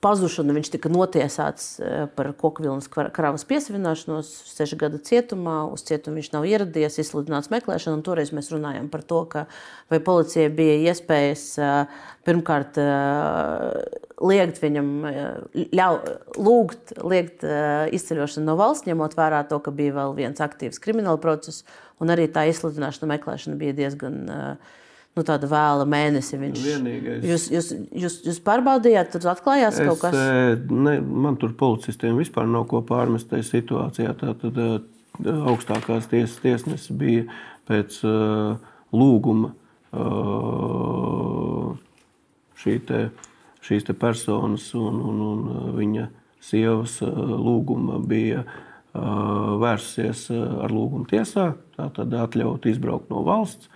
pazušanu. Viņš tika notiesāts eh, par koku vilnas kravas piesavināšanos, sešu gadu cietumā. Uz cietumu viņš nav ieradies, izsludināts meklēšana. Toreiz mēs runājām par to, ka vai policijai bija iespējas eh, pirmkārt eh, liekt viņam, ļau, lūgt liekt izceļošanu no valsts, ņemot vērā to, ka bija vēl viens aktīvs krimināla process, un arī tā izsludināšana meklēšana bija diezgan uh, nu, tāda vēla mēnesi. Viņš, Vienīgais. Jūs, jūs, jūs, jūs pārbaudījāt, tur atklājās es, kaut kas tāds? Man tur policistiem vispār nav ko pārmest tajā situācijā. Tā tad augstākās tiesas tiesnesis bija pēc uh, lūguma uh, šī te, šīs te personas un, un, un viņa sievas lūguma bija uh, vērsies ar lūgumu tiesā, tātad atļaut izbraukt no valsts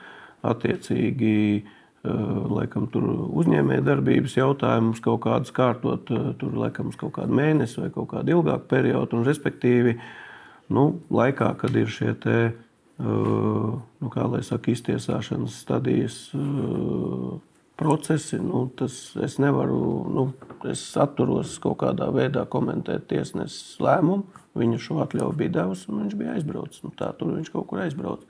attiecīgi eh, laikam, tur uzņēmējdarbības jautājumus kaut kādus kārtot, eh, tur laikam uz kaut kādu mēnesi vai kaut kādu ilgāku periodu. Un, respektīvi, nu, laikā, kad ir šie te, eh, nu, kā lai saka, iztiesāšanas stadijas procesi, nu, tas es nevaru, nu, es atturos kaut kādā veidā komentēt tiesneses lēmumu. Viņa šo atļauju bija devusi, un viņš bija aizbraucis. Nu, tā tur viņš kaut kur aizbraucis.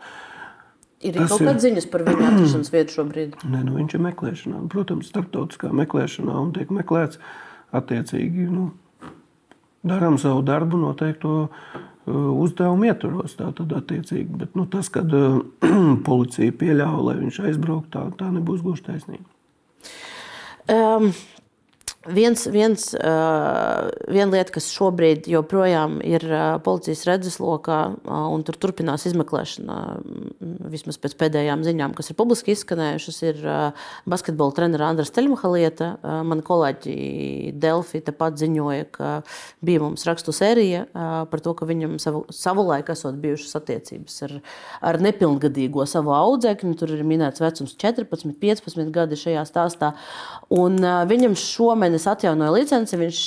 Ir Tas kaut kādas ziņas par viņa atrašanās vietu šobrīd. Nē, nu, viņš ir meklēšanā. Protams, starptautiskā meklēšanā un tiek meklēts attiecīgi. Nu, darām savu darbu noteikto uh, uzdevumu ietvaros. Bet nu, tas, kad uh, policija pieļāva, lai viņš aizbrauktu, tā, tā nebūs gluži taisnība. Um, Viens, viens, uh, viena lieta, kas šobrīd joprojām ir uh, policijas redzeslokā, uh, un tur turpinās izmeklēšana, vismaz pēc pēdējām ziņām, kas ir publiski izskanējušas, ir basketbola treneris Andris Teļmaha lieta. Mani kolēģi Delfi tepat ziņoja, ka bija mums rakstu sērija par to, ka viņam savu, savulaik esot bijušas attiecības ar, ar nepilngadīgo savu audzēkņu. Tur ir minēts vecums 14, 15 gadi šajā stāstā. Un, viņam šomēnes mēnesi atjaunoja licenci, viņš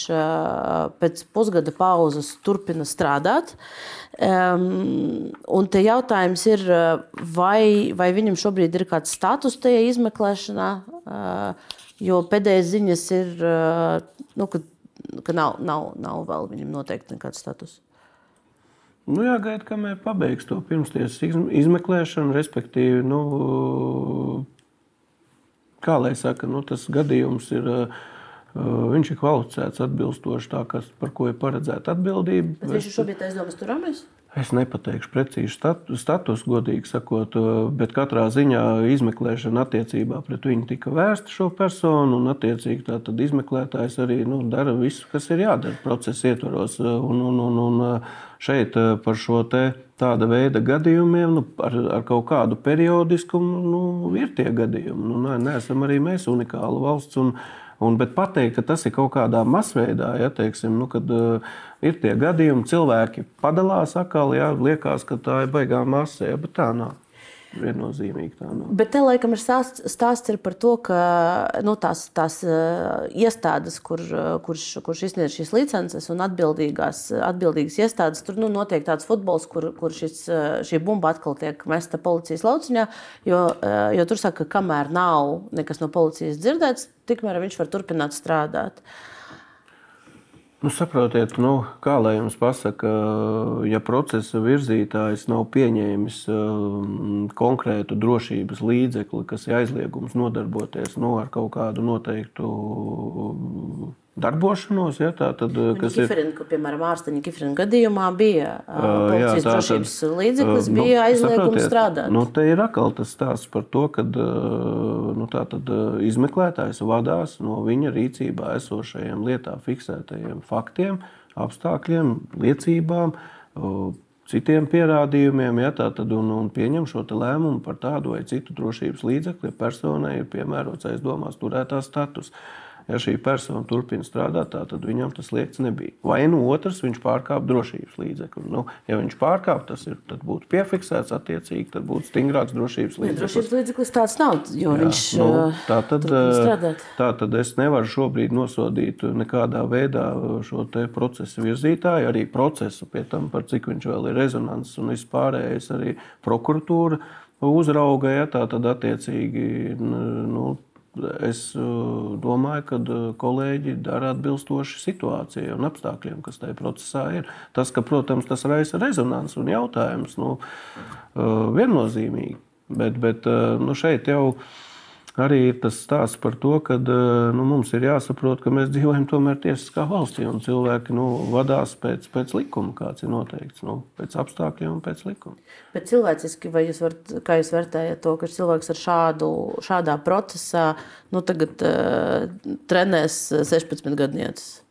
pēc pusgada pauzes turpina strādāt. Um, un te jautājums ir, vai, vai viņam šobrīd ir kāds status tajā izmeklēšanā, uh, jo pēdējais ziņas ir, uh, nu, ka, ka nav, nav, nav vēl viņam noteikti nekāds status. Nu, jāgaida, kamēr pabeigs to pirmstiesas izmeklēšanu, respektīvi, nu, kā lai saka, nu, tas gadījums ir. Uh, Viņš ir kvalificēts atbilstoši tā, kas, par ko ir paredzēta atbildība. Bet viņš ir šobrīd aizdomas turamies? Es nepateikšu precīzi statu, status, godīgi sakot, bet katrā ziņā izmeklēšana attiecībā pret viņu tika vērsta šo personu, un attiecīgi tātad izmeklētājs arī nu, dara visu, kas ir jādara procesa ietvaros. Un, un, un, un šeit par šo te tāda veida gadījumiem, nu, ar, ar kaut kādu periodiskumu, nu, ir tie gadījumi. Nu, neesam arī mēs unikāla valsts. Un, Un, bet pateikt, ka tas ir kaut kādā masveidā, ja teiksim, nu, kad uh, ir tie gadījumi, cilvēki padalās atkal, ja liekas, ka tā ir baigā masa, ja, bet tā nav. Viennozīmīgi tā nav. Bet te laikam ir stāsts, stāsts ir par to, ka nu, tās, tās iestādes, kur, kurš, kurš izsniedz šīs licences un atbildīgās, atbildīgas iestādes, tur nu, notiek tāds futbols, kur, kur šis, šī bumba atkal tiek mesta policijas lauciņā. Jo, jo tur saka, ka kamēr nav nekas no policijas dzirdēts, tikmēr viņš var turpināt strādāt. Uh, Nu, saprotiet, nu, kā lai jums pasaka, ja procesa virzītājs nav pieņēmis um, konkrētu drošības līdzekli, kas ir aizliegums nodarboties nu, ar kaut kādu noteiktu darbošanos. Ja, tā tad, kas Kiferin, ir piemēram ārsteņa Kifrina gadījumā, bija uh, jā, tā, drošības tad, līdzeklis, bija nu, aizliegums strādāt. Nu, te ir atkal tas stāsts par to, ka nu, tad, izmeklētājs vadās no viņa rīcībā esošajiem lietā fiksētajiem faktiem, apstākļiem, liecībām. Citiem pierādījumiem, ja tā tad un, un pieņem šo lēmumu par tādu vai citu drošības līdzekli, personai ir piemērots aizdomās turētā status. Uh, ja šī persona turpina strādāt, tā, tad viņam tas liekts nebija. Vai nu otrs, viņš pārkāpa drošības līdzekli. Nu, ja viņš pārkāpa, tas ir, būtu piefiksēts attiecīgi, tad būtu stingrāks drošības līdzeklis. Drošības līdzeklis tāds nav, jo Jā, viņš nu, tā tad, tā tad es nevaru šobrīd nosodīt nekādā veidā šo procesu virzītāju, arī procesu pie tam, par cik viņš vēl ir rezonants un vispārējais arī prokuratūra uzrauga, ja tā tad attiecīgi nu, es uh, domāju, ka uh, kolēģi dara atbilstoši situācijai un apstākļiem, kas tajā procesā ir. Tas, ka, protams, tas raisa rezonanci un jautājums, nu, uh, viennozīmīgi. Bet, bet nu, šeit jau ir arī ir tas stāsts par to, ka eh, nu, mums ir jāsaprot, ka mēs dzīvojam tomēr tiesiskā valstī un cilvēki nu, vadās pēc, pēc likuma, kāds ir noteikts, nu, pēc apstākļiem un pēc likuma. Bet cilvēciski, vai jūs, varat, jūs vērtējat to, ka cilvēks ar šādu, šādā procesā nu, tagad uh, trenēs 16 gadnieces?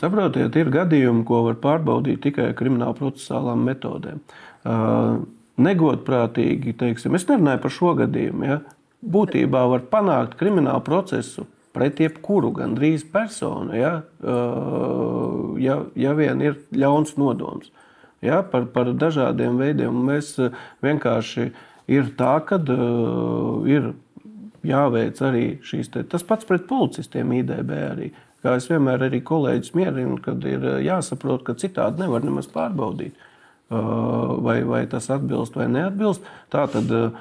Saprotiet, ir gadījumi, ko var pārbaudīt tikai krimināla procesālām metodēm. Uh, negodprātīgi, teiksim, es nerunāju par šo gadījumu, ja, būtībā var panākt kriminālu procesu pret jebkuru gandrīz personu, ja, ja, ja vien ir ļauns nodoms. Ja, par, par dažādiem veidiem mēs vienkārši ir tā, ka uh, ir jāveic arī šīs te, tas pats pret policistiem IDB arī. Kā es vienmēr arī kolēģis mierinu, kad ir jāsaprot, ka citādi nevar nemaz pārbaudīt, uh, vai, vai tas atbilst vai neatbilst. Tā tad uh,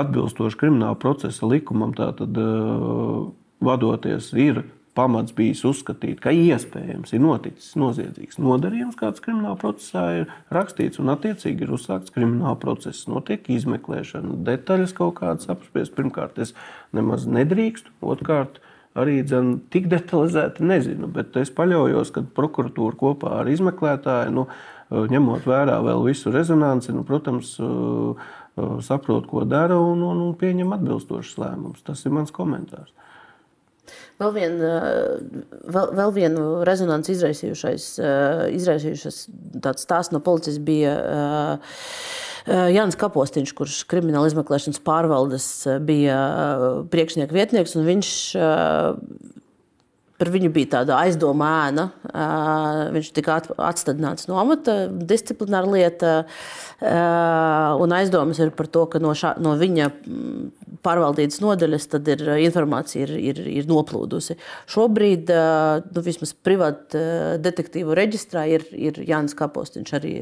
atbilstoši krimināla procesa likumam, tātad uh, vadoties, ir pamats bijis uzskatīt, ka iespējams ir noticis noziedzīgs nodarījums, kāds krimināla procesā ir rakstīts, un attiecīgi ir uzsākts krimināla process. Notiek izmeklēšana, detaļas kaut kādas apspriest. Pirmkārt, es nemaz nedrīkstu, otrkārt, arī dzen, tik detalizēti nezinu, bet es paļaujos, ka prokuratūra kopā ar izmeklētāju, nu, ņemot vērā vēl visu rezonanci, nu, protams, uh, saprot, ko dara un, un, un pieņem atbilstošus lēmumus. Tas ir mans komentārs. Vēl, vien, vēl, vēl vienu rezonanci izraisījušais, izraisījušais tāds stāsts no policijas bija Jānis Kapostiņš, kurš krimināla izmeklēšanas pārvaldes bija priekšnieka vietnieks. Viņš Par viņu bija tāda aizdoma ēna. Viņš tika atstādināts no amata, disciplināra lieta. Un aizdomas ir par to, ka no, šā, no viņa pārvaldības nodaļas ir informācija ir, ir, ir noplūdusi. Šobrīd, nu, vismaz privāta detektīvu reģistrā, ir, ir Jānis Kapostiņš arī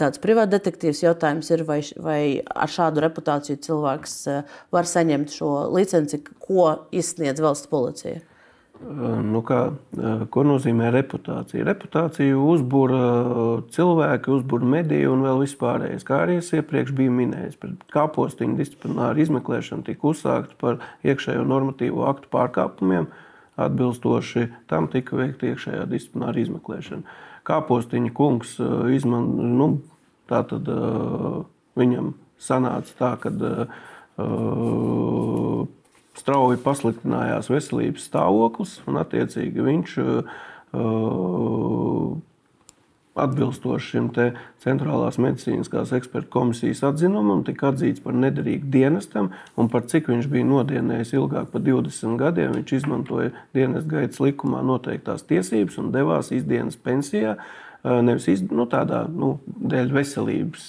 tāds privāts detektīvs. Jautājums ir, vai, vai ar šādu reputāciju cilvēks var saņemt šo licenci, ko izsniedz valsts policija. Nu kā, ko nozīmē reputācija? Reputāciju uzbūra cilvēki, uzbūra mediju un vēl vispārējais. Kā arī es iepriekš biju minējis, pret kāpostiņu disciplināru izmeklēšanu tika uzsākta par iekšējo normatīvo aktu pārkāpumiem. Atbilstoši tam tika veikta iekšējā disciplināra izmeklēšana. Kāpostiņa kungs izman, nu, tātad, viņam sanāca tā, ka uh, strauji pasliktinājās veselības stāvoklis, un attiecīgi viņš uh, atbilstoši šim centrālās medicīniskās ekspertu komisijas atzinumam, tika atzīts par nederīgu dienestam, un par cik viņš bija nodienējis ilgāk par 20 gadiem, viņš izmantoja dienas gaitas likumā noteiktās tiesības un devās izdienas pensijā. nevis iz, nu, tādā nu, dēļ veselības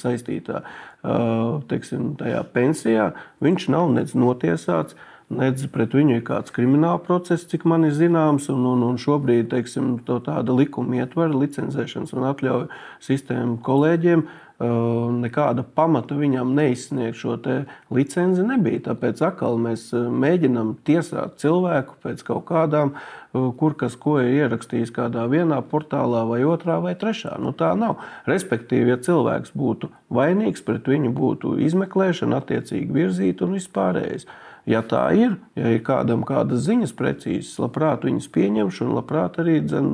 saistītā teiksim, pensijā, viņš nav nec notiesāts. Nedz pret viņu ir kāds krimināla process, cik man ir zināms, un, un, un šobrīd teiksim, tāda likuma ietver licencēšanas un atļauju sistēmu kolēģiem uh, nekāda pamata viņam neizsniegt šo licenci nebija. Tāpēc atkal mēs mēģinām tiesāt cilvēku pēc kaut kādām, kur kas ko ir ierakstījis kādā vienā portālā, vai otrā, vai trešā. Nu, tā nav. Respektīvi, ja cilvēks būtu vainīgs, pret viņu būtu izmeklēšana, attiecīgi virzīta un vispārējais. Ja tā ir, ja ir kādam kādas ziņas precīzas, labprāt viņas pieņemšu un labprāt arī dzen,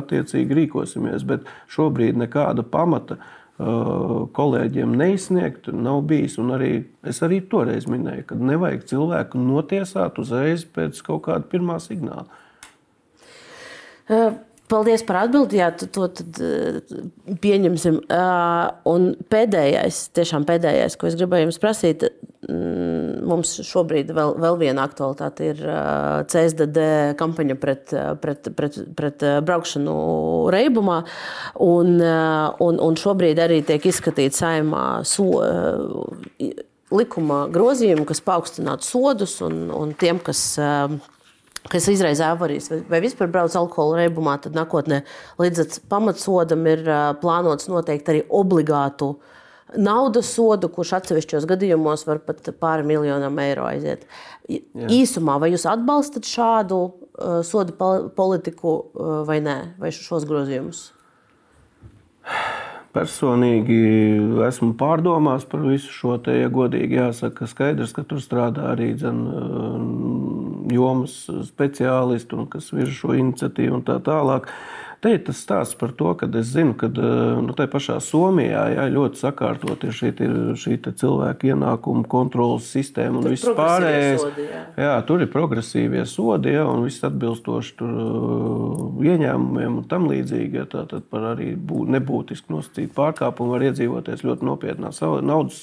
attiecīgi rīkosimies. Bet šobrīd nekāda pamata uh, kolēģiem neizsniegt, nav bijis. Un arī es arī toreiz minēju, ka nevajag cilvēku notiesāt uzreiz pēc kaut kāda pirmā signāla. Paldies par atbildi. Jā, to tad, pieņemsim. Un pēdējais, tiešām pēdējais, ko es gribēju jums prasīt, Mm, mums šobrīd vēl, vēl viena aktualitāte ir CSDD kampaņa pret, pret, pret, pret braukšanu reibumā. Un, un, un šobrīd arī tiek izskatīts saimā so, likuma grozījumi, kas paaugstinātu sodus un, un tiem, kas kas izraisa avarijas vai, vispār brauc alkohola reibumā, tad nākotnē līdz pamatsodam ir plānots noteikti arī obligātu naudas sodu, kurš atsevišķos gadījumos var pat pāri miljonam eiro aiziet. Jā. Īsumā, vai jūs atbalstat šādu uh, sodu politiku uh, vai nē, vai šos grozījumus? Personīgi esmu pārdomās par visu šo te, ja godīgi jāsaka, skaidrs, ka tur strādā arī dzen, uh, jomas speciālisti un kas virza šo iniciatīvu un tā tālāk. Te ir tas stāsts par to, ka es zinu, ka eh, nu, tā pašā Somijā jā, ļoti sakārtot ir šī, šī cilvēku ienākumu kontrolas sistēma un viss pārējais. Sodi, jā. jā, tur ir progresīvie sodi jā, un viss atbilstoši tur, uh, ieņēmumiem un tam līdzīgi. Jā, tātad par arī bū, nebūtiski nosacītu pārkāpumu var iedzīvoties ļoti nopietnā naudas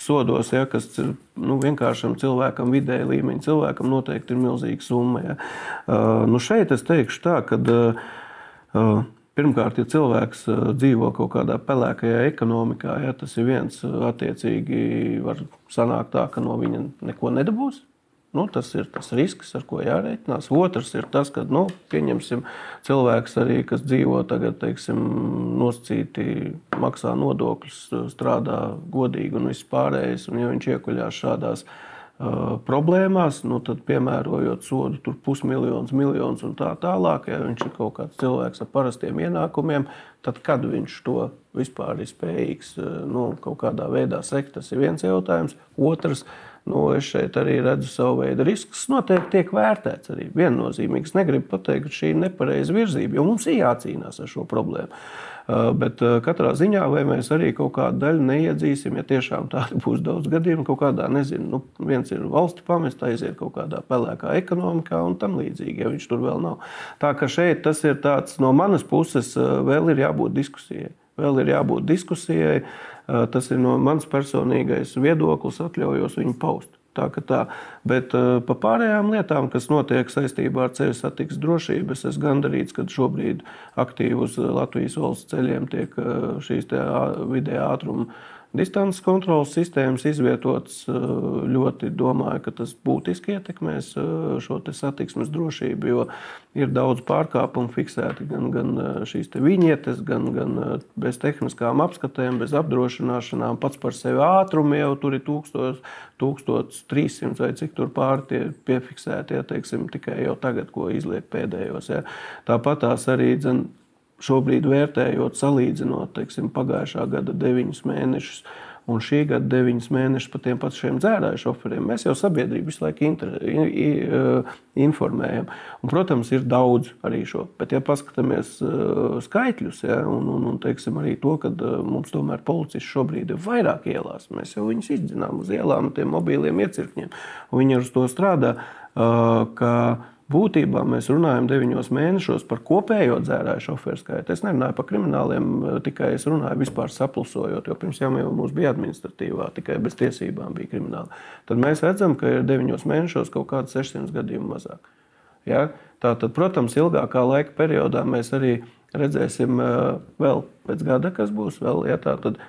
sodos, ja, kas ir nu, vienkāršam cilvēkam, vidēji līmeņa cilvēkam, noteikti ir milzīga summa. Ja. Uh, nu šeit es teikšu tā, ka. Uh, Pirmkārt, ja cilvēks dzīvo kaut kādā pelēkajā ekonomikā, ja, tas ir viens, attiecīgi var sanākt tā, ka no viņa neko nedabūs. Nu, tas ir tas risks, ar ko jārēķinās. Otrs ir tas, ka nu, cilvēks, arī, kas dzīvo tagad, teiksim, nosacīti, maksā nodokļus, strādā godīgi un viss pārējais. Un, ja viņš iekuļās šādās problēmās, nu, tad piemērojot sodu tur pusmiljonus, miljonus un tā tālāk, ja viņš ir kaut kāds cilvēks ar parastiem ienākumiem, tad kad viņš to vispār ir spējīgs nu, kaut kādā veidā sekt, tas ir viens jautājums. Otrs, nu, es šeit arī redzu savu veidu riskus. Noteikti tiek vērtēts arī viennozīmīgi. Es negribu pateikt, ka šī ir nepareiza virzība, jo mums ir jācīnās ar šo problēmu. Eh, bet eh, katrā ziņā, vai mēs arī kaut kādu daļu neiedzīsim, ja tiešām tāda būs daudz gadījumu, kaut kādā, nezinu, nu, viens ir valsti pamest, aiziet kaut kādā pelēkā ekonomikā un tam līdzīgi, ja viņš tur vēl nav. Tā ka šeit tas ir tāds no manas puses, eh, vēl ir jābūt diskusijai. Vēl ir jābūt diskusijai. Tas ir no mans personīgais viedoklis, atļaujos viņu paust. Tā tā. Bet uh, par pārējām lietām, kas notiek saistībā ar ceļu satiksmes drošību, es esmu gandarīts, ka šobrīd aktīvi uz Latvijas valsts ceļiem tiek uh, šīs vidējā ātruma Distances kontrolas sistēmas izvietotas eh, ļoti domāju, ka tas būtiski ietekmēs eh, šo satiksmes drošību, jo ir daudz pārkāpumu fiksēti gan, gan eh, šīs viņietes, gan, gan bez tehniskām apskatēm, bez apdrošināšanām. Pats par sevi ātrumi jau tur ir 1000, 1300 vai cik tur pārti piefiksēti, ja, teiksim, tikai jau tagad, ko izliek pēdējos. Ja. Tāpat tās arī dzen, šobrīd vērtējot, salīdzinot teiksim, pagājušā gada deviņus mēnešus un šī gada deviņus mēnešus par tiem pašiem dzērāju šoferiem, mēs jau sabiedrību visu laiku inter, in, in, informējam. Un, protams, ir daudz arī šo. Bet, ja paskatāmies skaitļus, ja, un, un, un teiksim, arī to, ka mums tomēr policisti šobrīd ir vairāk ielās, mēs jau viņus izdzinām uz ielām, tiem mobīliem iecirkņiem, un viņi ar to strādā. Ka, Būtībā mēs runājam deviņos mēnešos par kopējo dzērāju šoferu skaitu. Es nerunāju par krimināliem, tikai es runāju vispār sapulsojot, jo pirms tam jau mums bija administratīvā, tikai bez tiesībām bija krimināla. Tad mēs redzam, ka ir deviņos mēnešos kaut kādi 600 gadījumi mazāk. Ja? Tātad, protams, ilgākā laika periodā mēs arī redzēsim vēl pēc gada, kas būs vēl. Ja, tā tad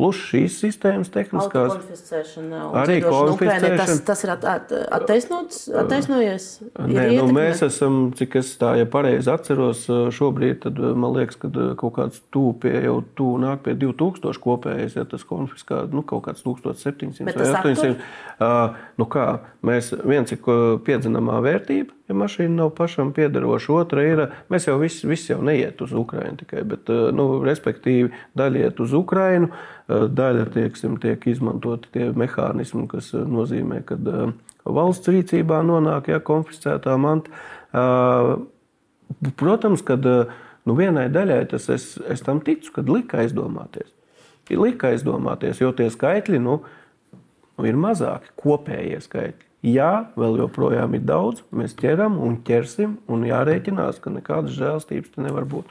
plus šīs sistēmas tehniskās. Arī konfiscēšana. Tas, tas ir at, at, attaisnots, attaisnojies? Nē, nu, mēs esam, cik es tā, ja pareizi atceros, šobrīd, tad man liekas, ka kaut kāds tūpie jau tū nāk pie 2000 kopējais, ja tas konfiskā, nu, kaut kāds 1700 vai 800. Uh, nu kā, mēs viens ir piedzinamā vērtība, ja mašīna nav pašam piederoša. Otra ir, mēs jau visi, visi jau neiet uz Ukrajinu tikai, bet, nu, respektīvi, daļa iet uz Ukrajinu. Eh, daļa tieksim, tiek izmantoti tie mehānismi, kas eh, nozīmē, ka eh, valsts rīcībā nonāk ja, konfiscētā manta. Protams, ka nu, vienai daļai tas es, es tam ticu, kad lika aizdomāties. Ir lika aizdomāties, jo tie skaitļi nu, nu, ir mazāki, kopējie skaitļi. Jā, vēl joprojām ir daudz, mēs ķeram un ķersim, un jārēķinās, ka nekādas žēlstības te nevar būt.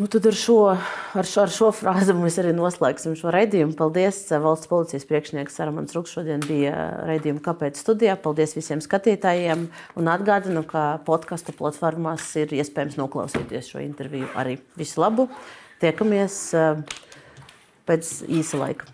Nu, tad ar šo, ar, šo, ar šo frāzi mēs arī noslēgsim šo raidījumu. Paldies! Valsts policijas priekšnieks Saramans Ruks šodien bija raidījuma Kāpēc studijā. Paldies visiem skatītājiem! Un atgādinu, ka podkāstu platformās ir iespējams noklausīties šo interviju arī. Visu labu! Tiekamies eh, pēc īsa laika!